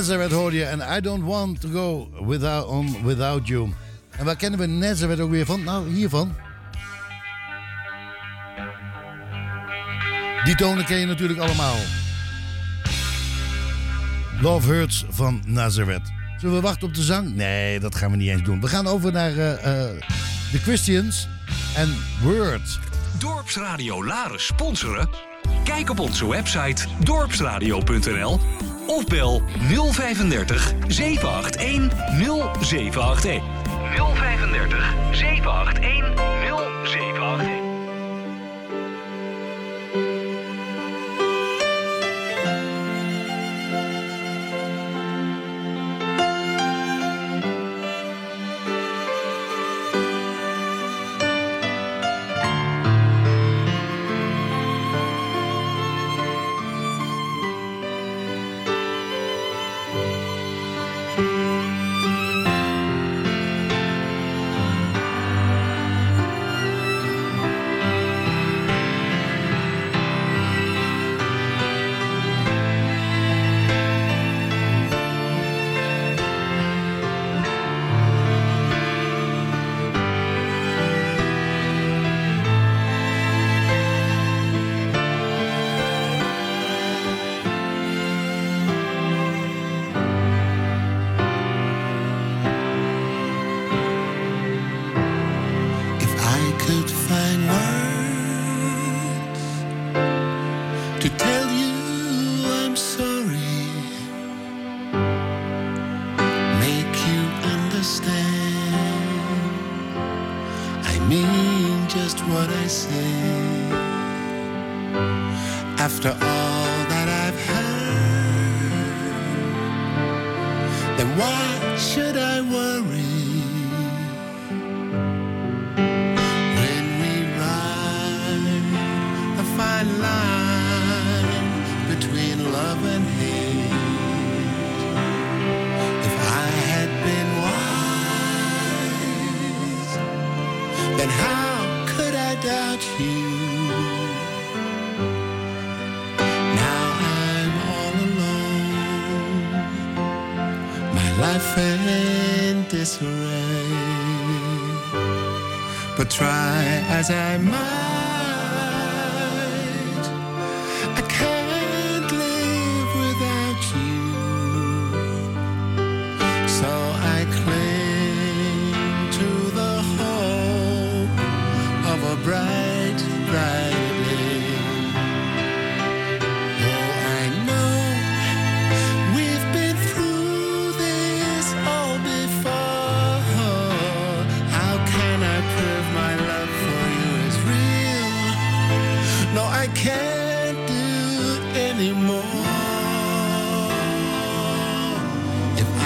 Nazareth hoor je. En I don't want to go without, on, without you. En waar kennen we Nazareth ook weer van? Nou, hiervan. Die tonen ken je natuurlijk allemaal. Love Hurts van Nazareth. Zullen we wachten op de zang? Nee, dat gaan we niet eens doen. We gaan over naar uh, The Christians en Word. Dorpsradio Laren sponsoren? Kijk op onze website dorpsradio.nl of bel 035 781 0781. 035 781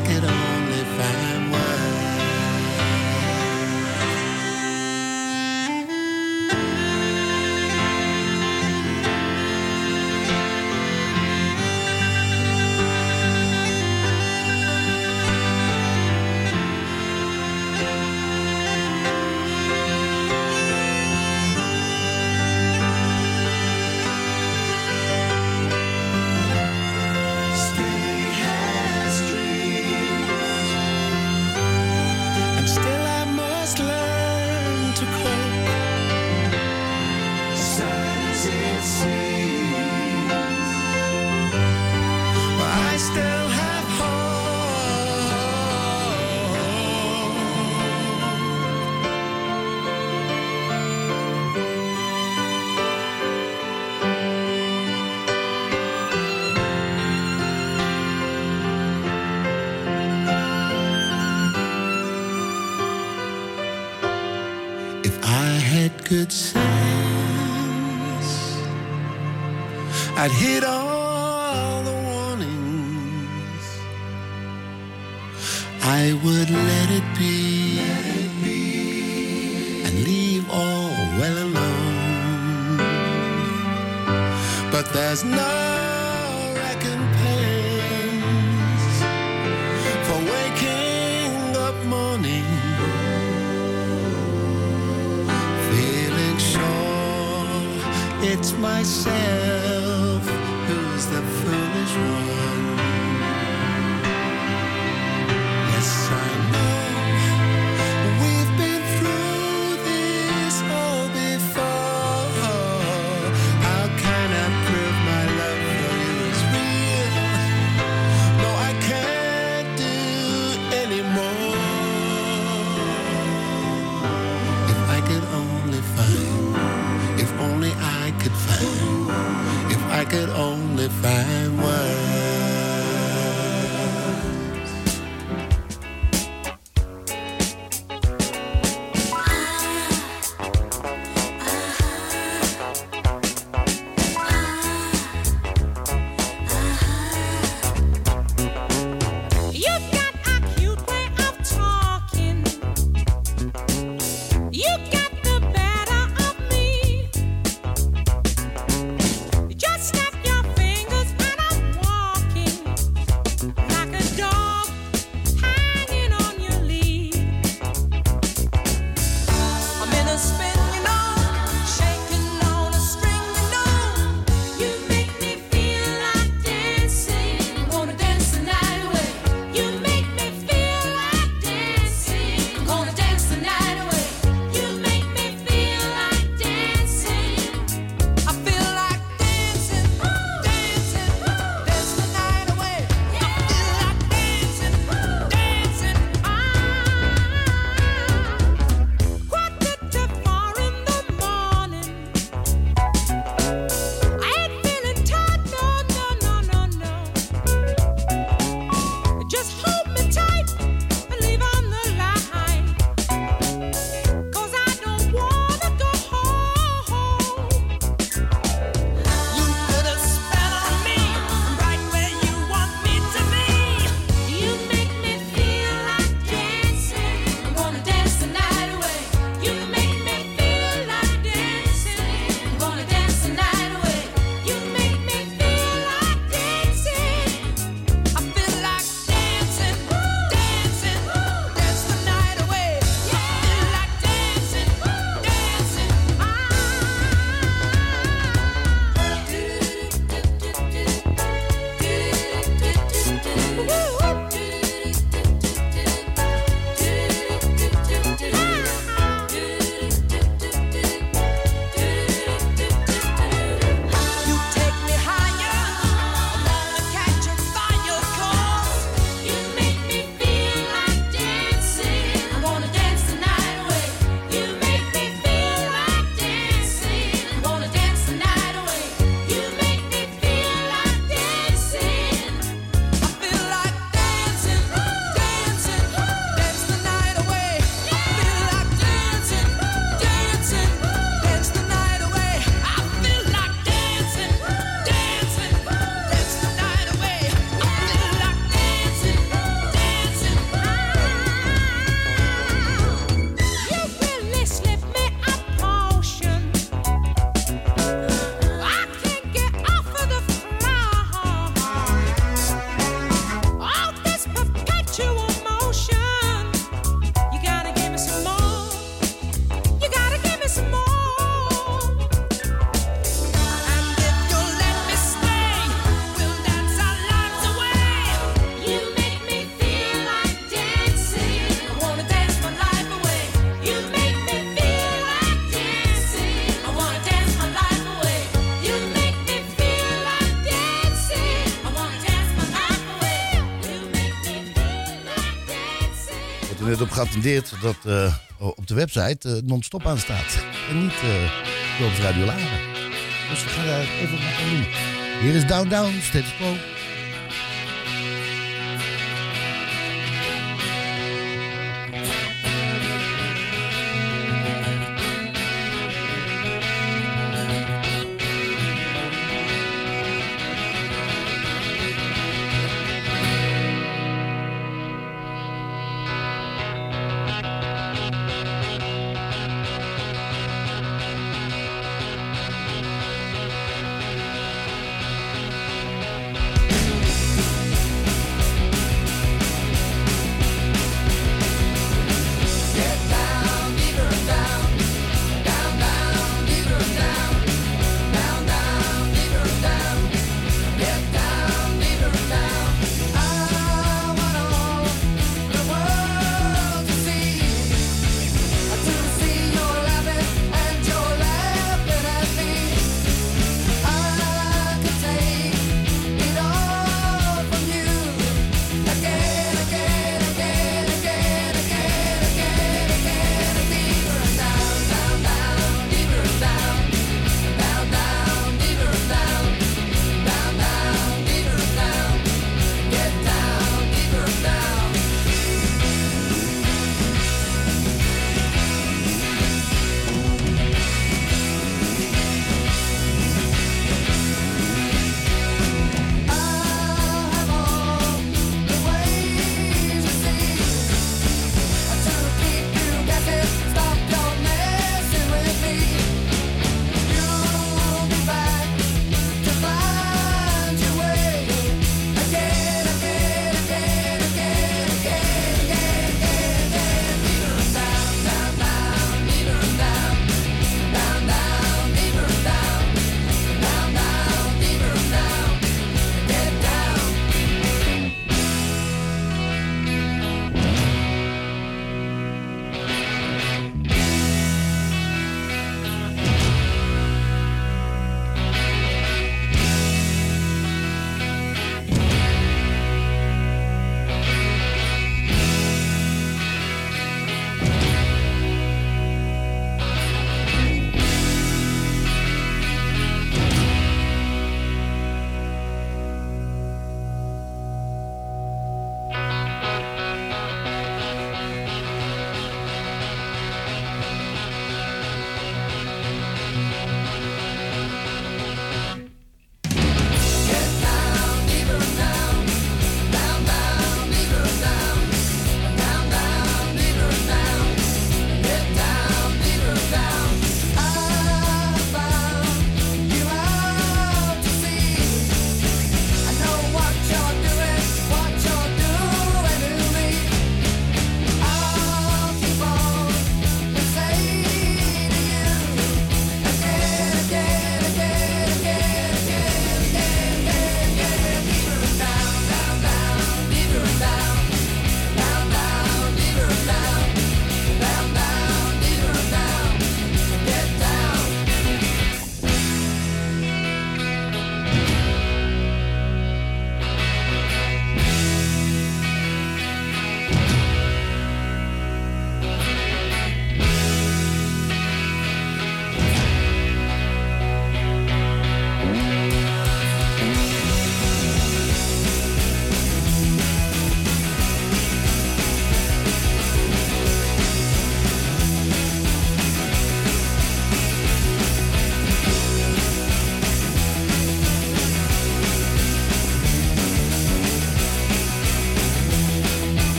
back at all. geattendeerd dat eh, op de website eh, non-stop aan staat. En niet uh, op Radio Dus we gaan daar even op doen. Hier is Down Down, Status Quo.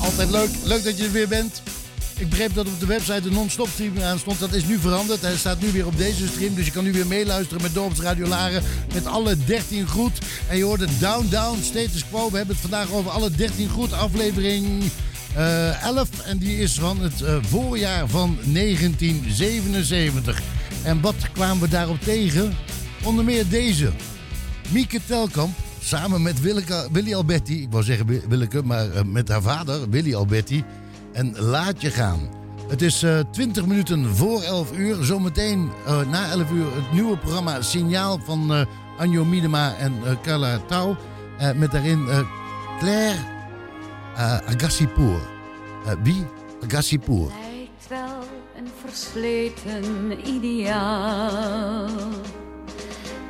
Altijd leuk. Leuk dat je er weer bent. Ik begreep dat op de website de non-stop stream aan stond. Dat is nu veranderd. Hij staat nu weer op deze stream. Dus je kan nu weer meeluisteren met Dorpsradio Laren. Met alle 13 goed. En je hoort het Down Down Status Quo. We hebben het vandaag over alle 13 goed. Aflevering eh 11. En die is van het eh, voorjaar van 1977. En wat kwamen we daarop tegen? Onder meer deze. Mieke Telkamp, samen met Willeke, Willy Alberti, ik wou zeggen Wi- Willeke, maar eh, met haar vader, Willy Alberti. En laat je gaan. Het is eh 20 minuten voor 11 uur. Zometeen eh, na 11 uur het nieuwe programma Signaal van eh, Anjo Miedema en Carla. Eh, met daarin Claire Agassipour. Wie? Agassipour. lijkt wel een versleten ideaal.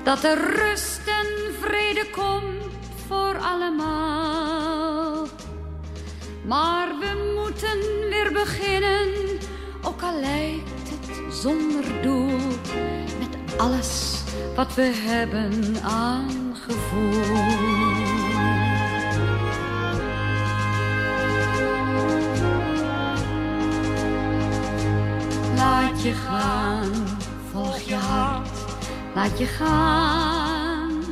Dat er rust en vrede komt voor allemaal. Maar we moeten weer beginnen, ook al lijkt het zonder doel. Met alles wat we hebben aan gevoel. Laat je gaan, volg je hart, laat je gaan.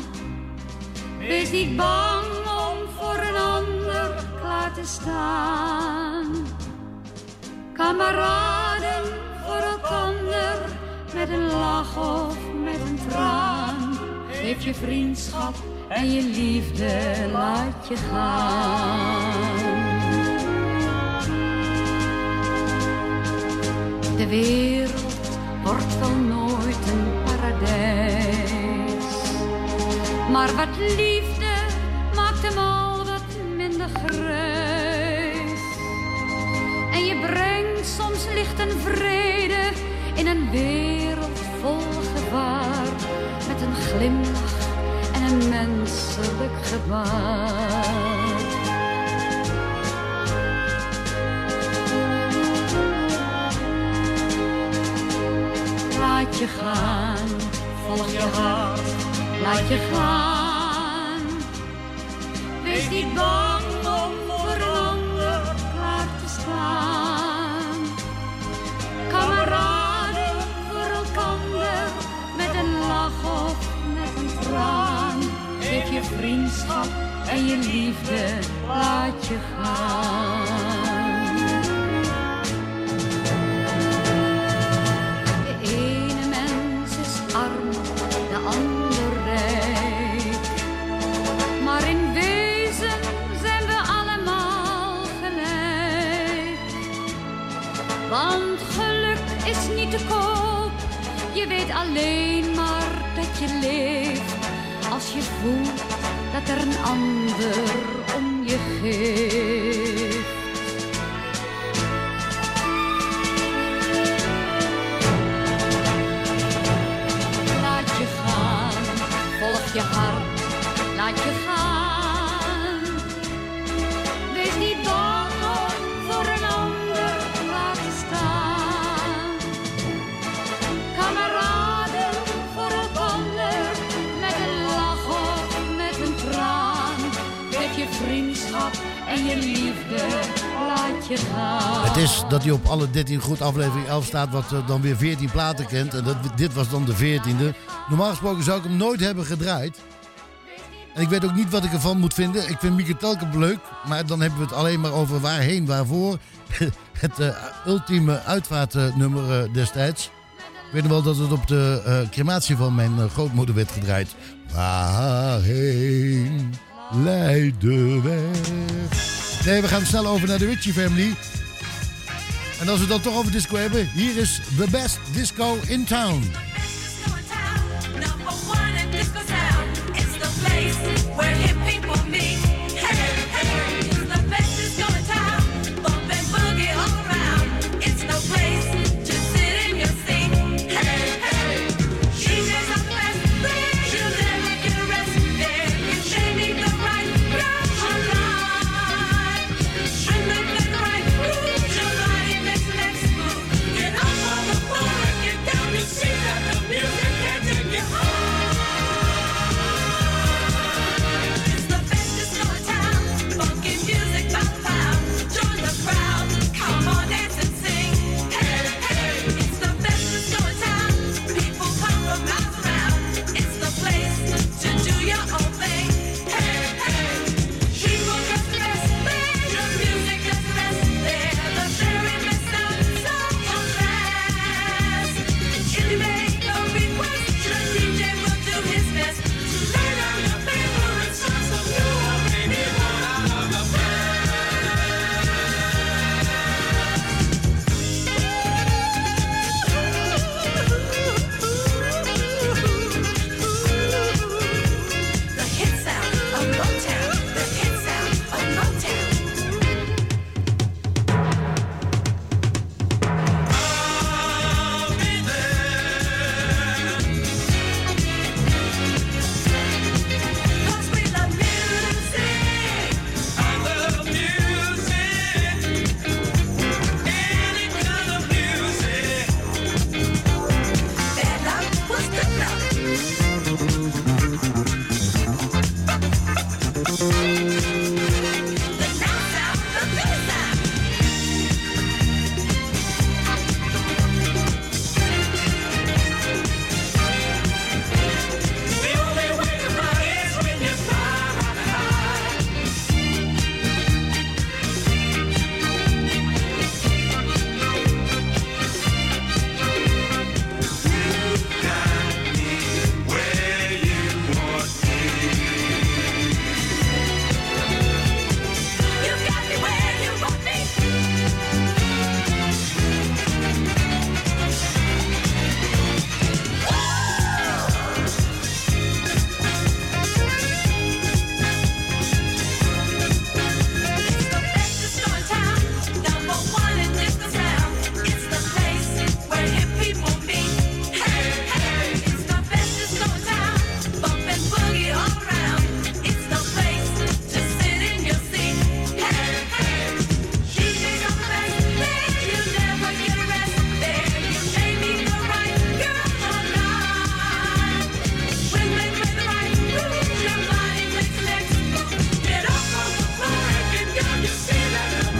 Wees niet bang om voor een ander klaar te staan. Kameraden voor elkander, met een lach of met een traan. Geef je vriendschap en je liefde, laat je gaan. De wereld wordt wel nooit een Maar wat liefde maakt hem al wat minder grijs. En je brengt soms licht en vrede in een wereld vol gevaar. Met een glimlach en een menselijk gebaar. Laat je gaan, volg je hart, laat je gaan. Wees niet bang om voor ander klaar te staan. Kameraden voor elkander, met een lach of met een traan. Geef je vriendschap en je liefde, laat je gaan. Je weet alleen maar dat je leeft. Als je voelt dat er een ander om je geeft. Laat je gaan, volg je hart, laat je gaan. Je liefde, laat je. Het is dat hij op alle 13 goed aflevering 11 staat, wat eh, dan weer 14 platen kent. En dat, dit was dan de 14e. Normaal gesproken zou ik hem nooit hebben gedraaid. En ik weet ook niet wat ik ervan moet vinden. Ik vind Mieke Telkamp leuk, maar dan hebben we het alleen maar over waarheen, waarvoor. Het eh, ultieme uitvaartnummer eh, destijds. Ik weet nog wel dat het op de crematie van mijn grootmoeder werd gedraaid. Waarheen leidt de weg? Nee, we gaan snel over naar de Ritchie Family. En als we het dan toch over disco hebben, hier is The Best Disco in Town.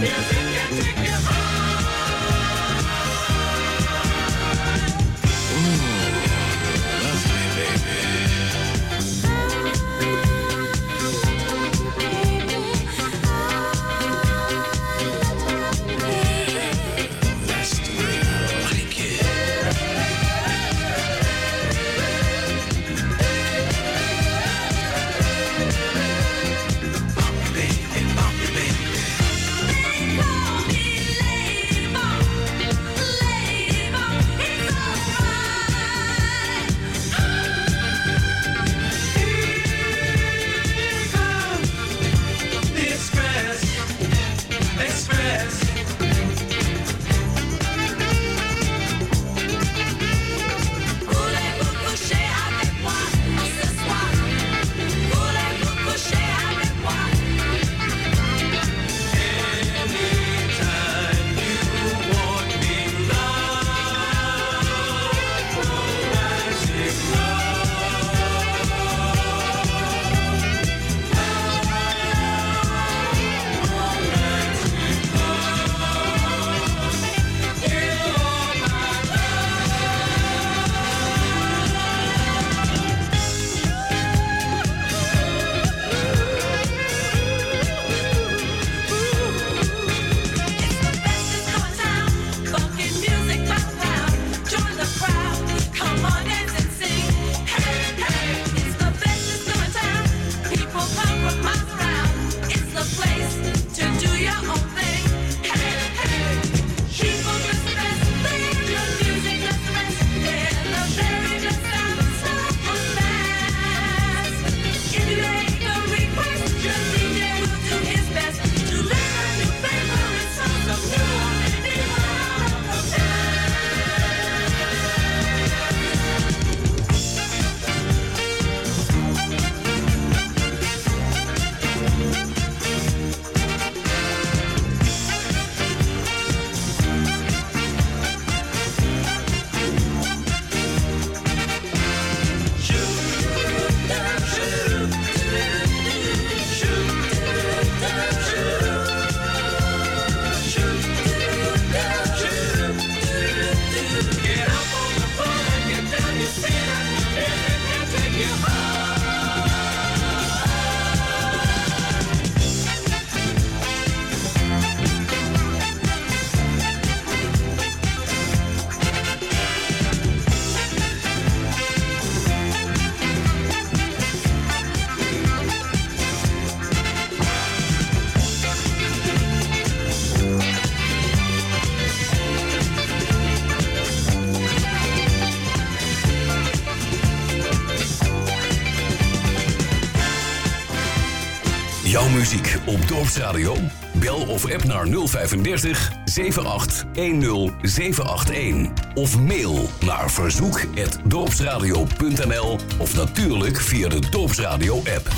Yeah. Op Dorpsradio? Bel of app naar 035 78 10 781. Of mail naar verzoek.dorpsradio.nl of natuurlijk via de Dorpsradio app.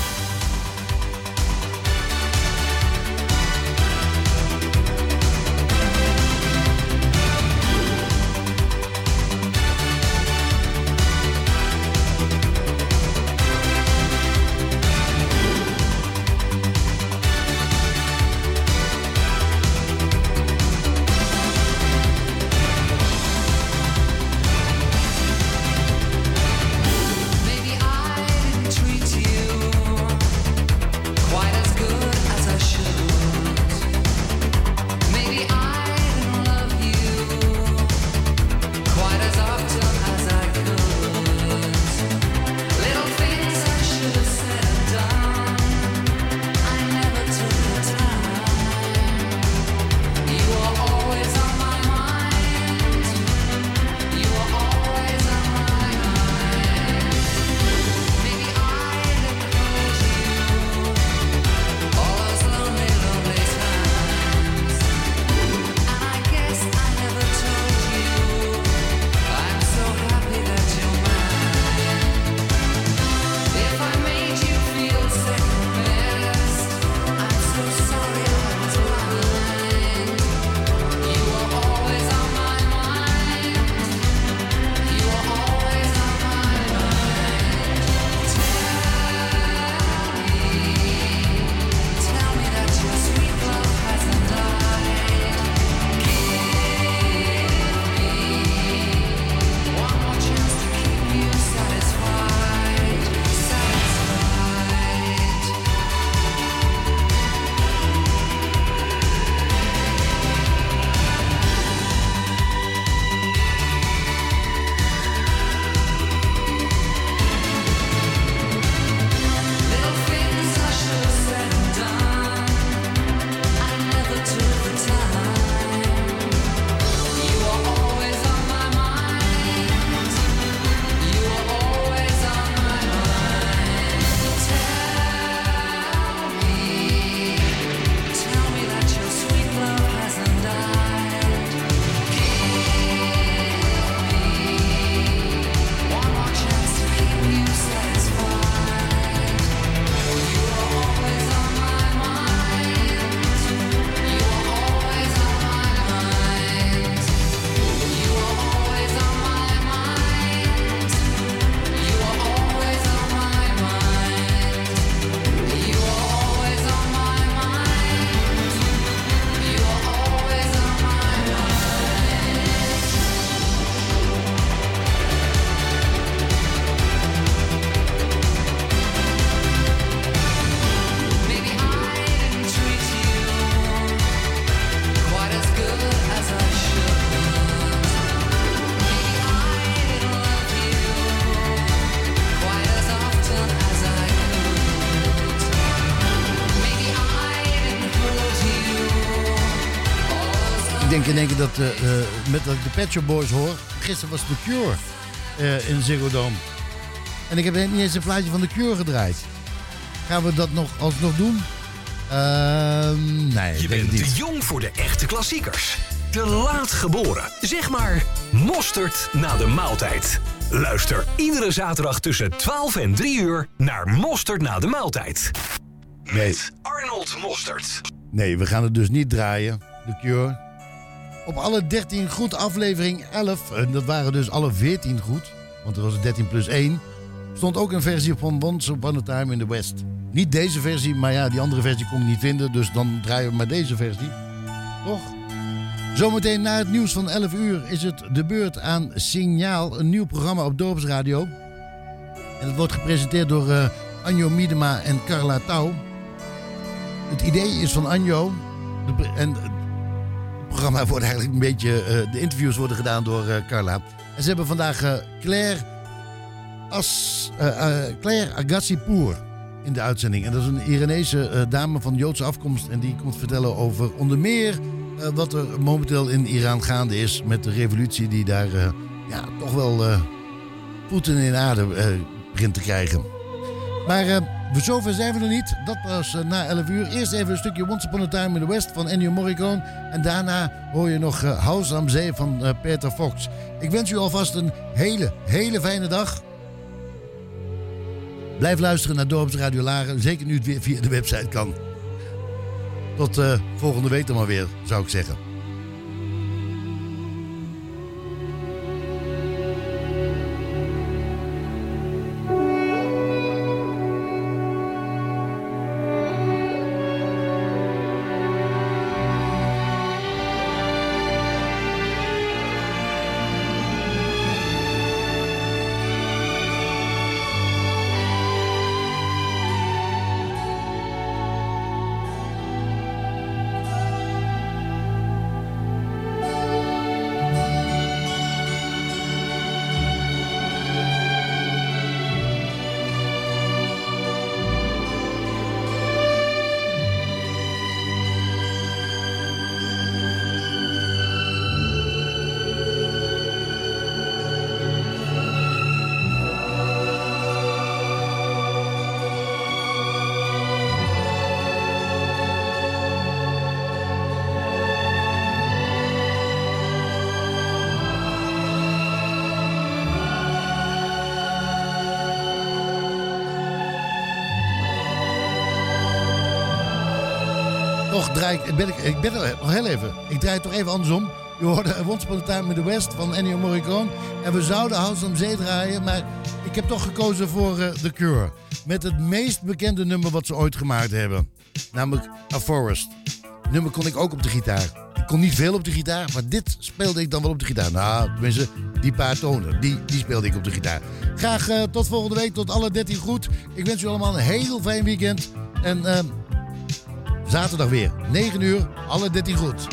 Ik dat, eh, eh, met dat ik de Pet Shop Boys hoor. Gisteren was The Cure eh, in Ziggo Dome. En ik heb niet eens een plaatje van The Cure gedraaid. Gaan we dat nog alsnog doen? Ehm nee, Je ik denk het bent niet. te jong voor de echte klassiekers. Te laat geboren. Zeg maar mosterd na de maaltijd. Luister iedere zaterdag tussen 12 en 3 uur naar Mosterd na de maaltijd. Nee. Arnold Mosterd. Nee, we gaan het dus niet draaien. The Cure. Op alle 13 goed, aflevering 11. En dat waren dus alle 14 goed. Want er was het 13 plus 1. Stond ook een versie van Once Upon a Time in the West. Niet deze versie, maar ja, die andere versie kon ik niet vinden. Dus dan draaien we maar deze versie. Toch? Zometeen na het nieuws van 11 uur is het de beurt aan Signaal. Een nieuw programma op Dorpsradio. En het wordt gepresenteerd door eh, Anjo Miedema en Carla Touw. Het idee is van Anjo. De en programma wordt eigenlijk een beetje... eh, de interviews worden gedaan door eh, Carla. En ze hebben vandaag eh, Claire, As, Claire Agassi-Poer in de uitzending. En dat is een Iranese dame van Joodse afkomst. En die komt vertellen over onder meer wat er momenteel in Iran gaande is. Met de revolutie die daar ja, toch wel voeten in aarde begint te krijgen. Maar we zover zijn we nog niet. Dat was eh, na 11 uur. Eerst even een stukje Once Upon a Time in the West van Ennio Morricone. En daarna hoor je nog eh, House am Zee van Peter Fox. Ik wens u alvast een hele, hele fijne dag. Blijf luisteren naar Dorpsradio Laren. Zeker nu het weer via de website kan. Tot volgende week dan maar weer, zou ik zeggen. Ik, ben ik, ben nog heel even. Ik draai het toch even andersom. Je hoorde Once Upon Time in the West van Ennio Morricone. En we zouden House am Zee draaien, maar ik heb toch gekozen voor eh, The Cure. Met het meest bekende nummer wat ze ooit gemaakt hebben. Namelijk A Forest. Nummer kon ik ook op de gitaar. Ik kon niet veel op de gitaar, maar dit speelde ik dan wel op de gitaar. Nou, tenminste, die paar tonen, die, die speelde ik op de gitaar. Graag eh, tot volgende week, tot alle 13 goed. Ik wens u allemaal een heel fijn weekend. En... ehm, Zaterdag weer, 9 uur, alle 13 goed.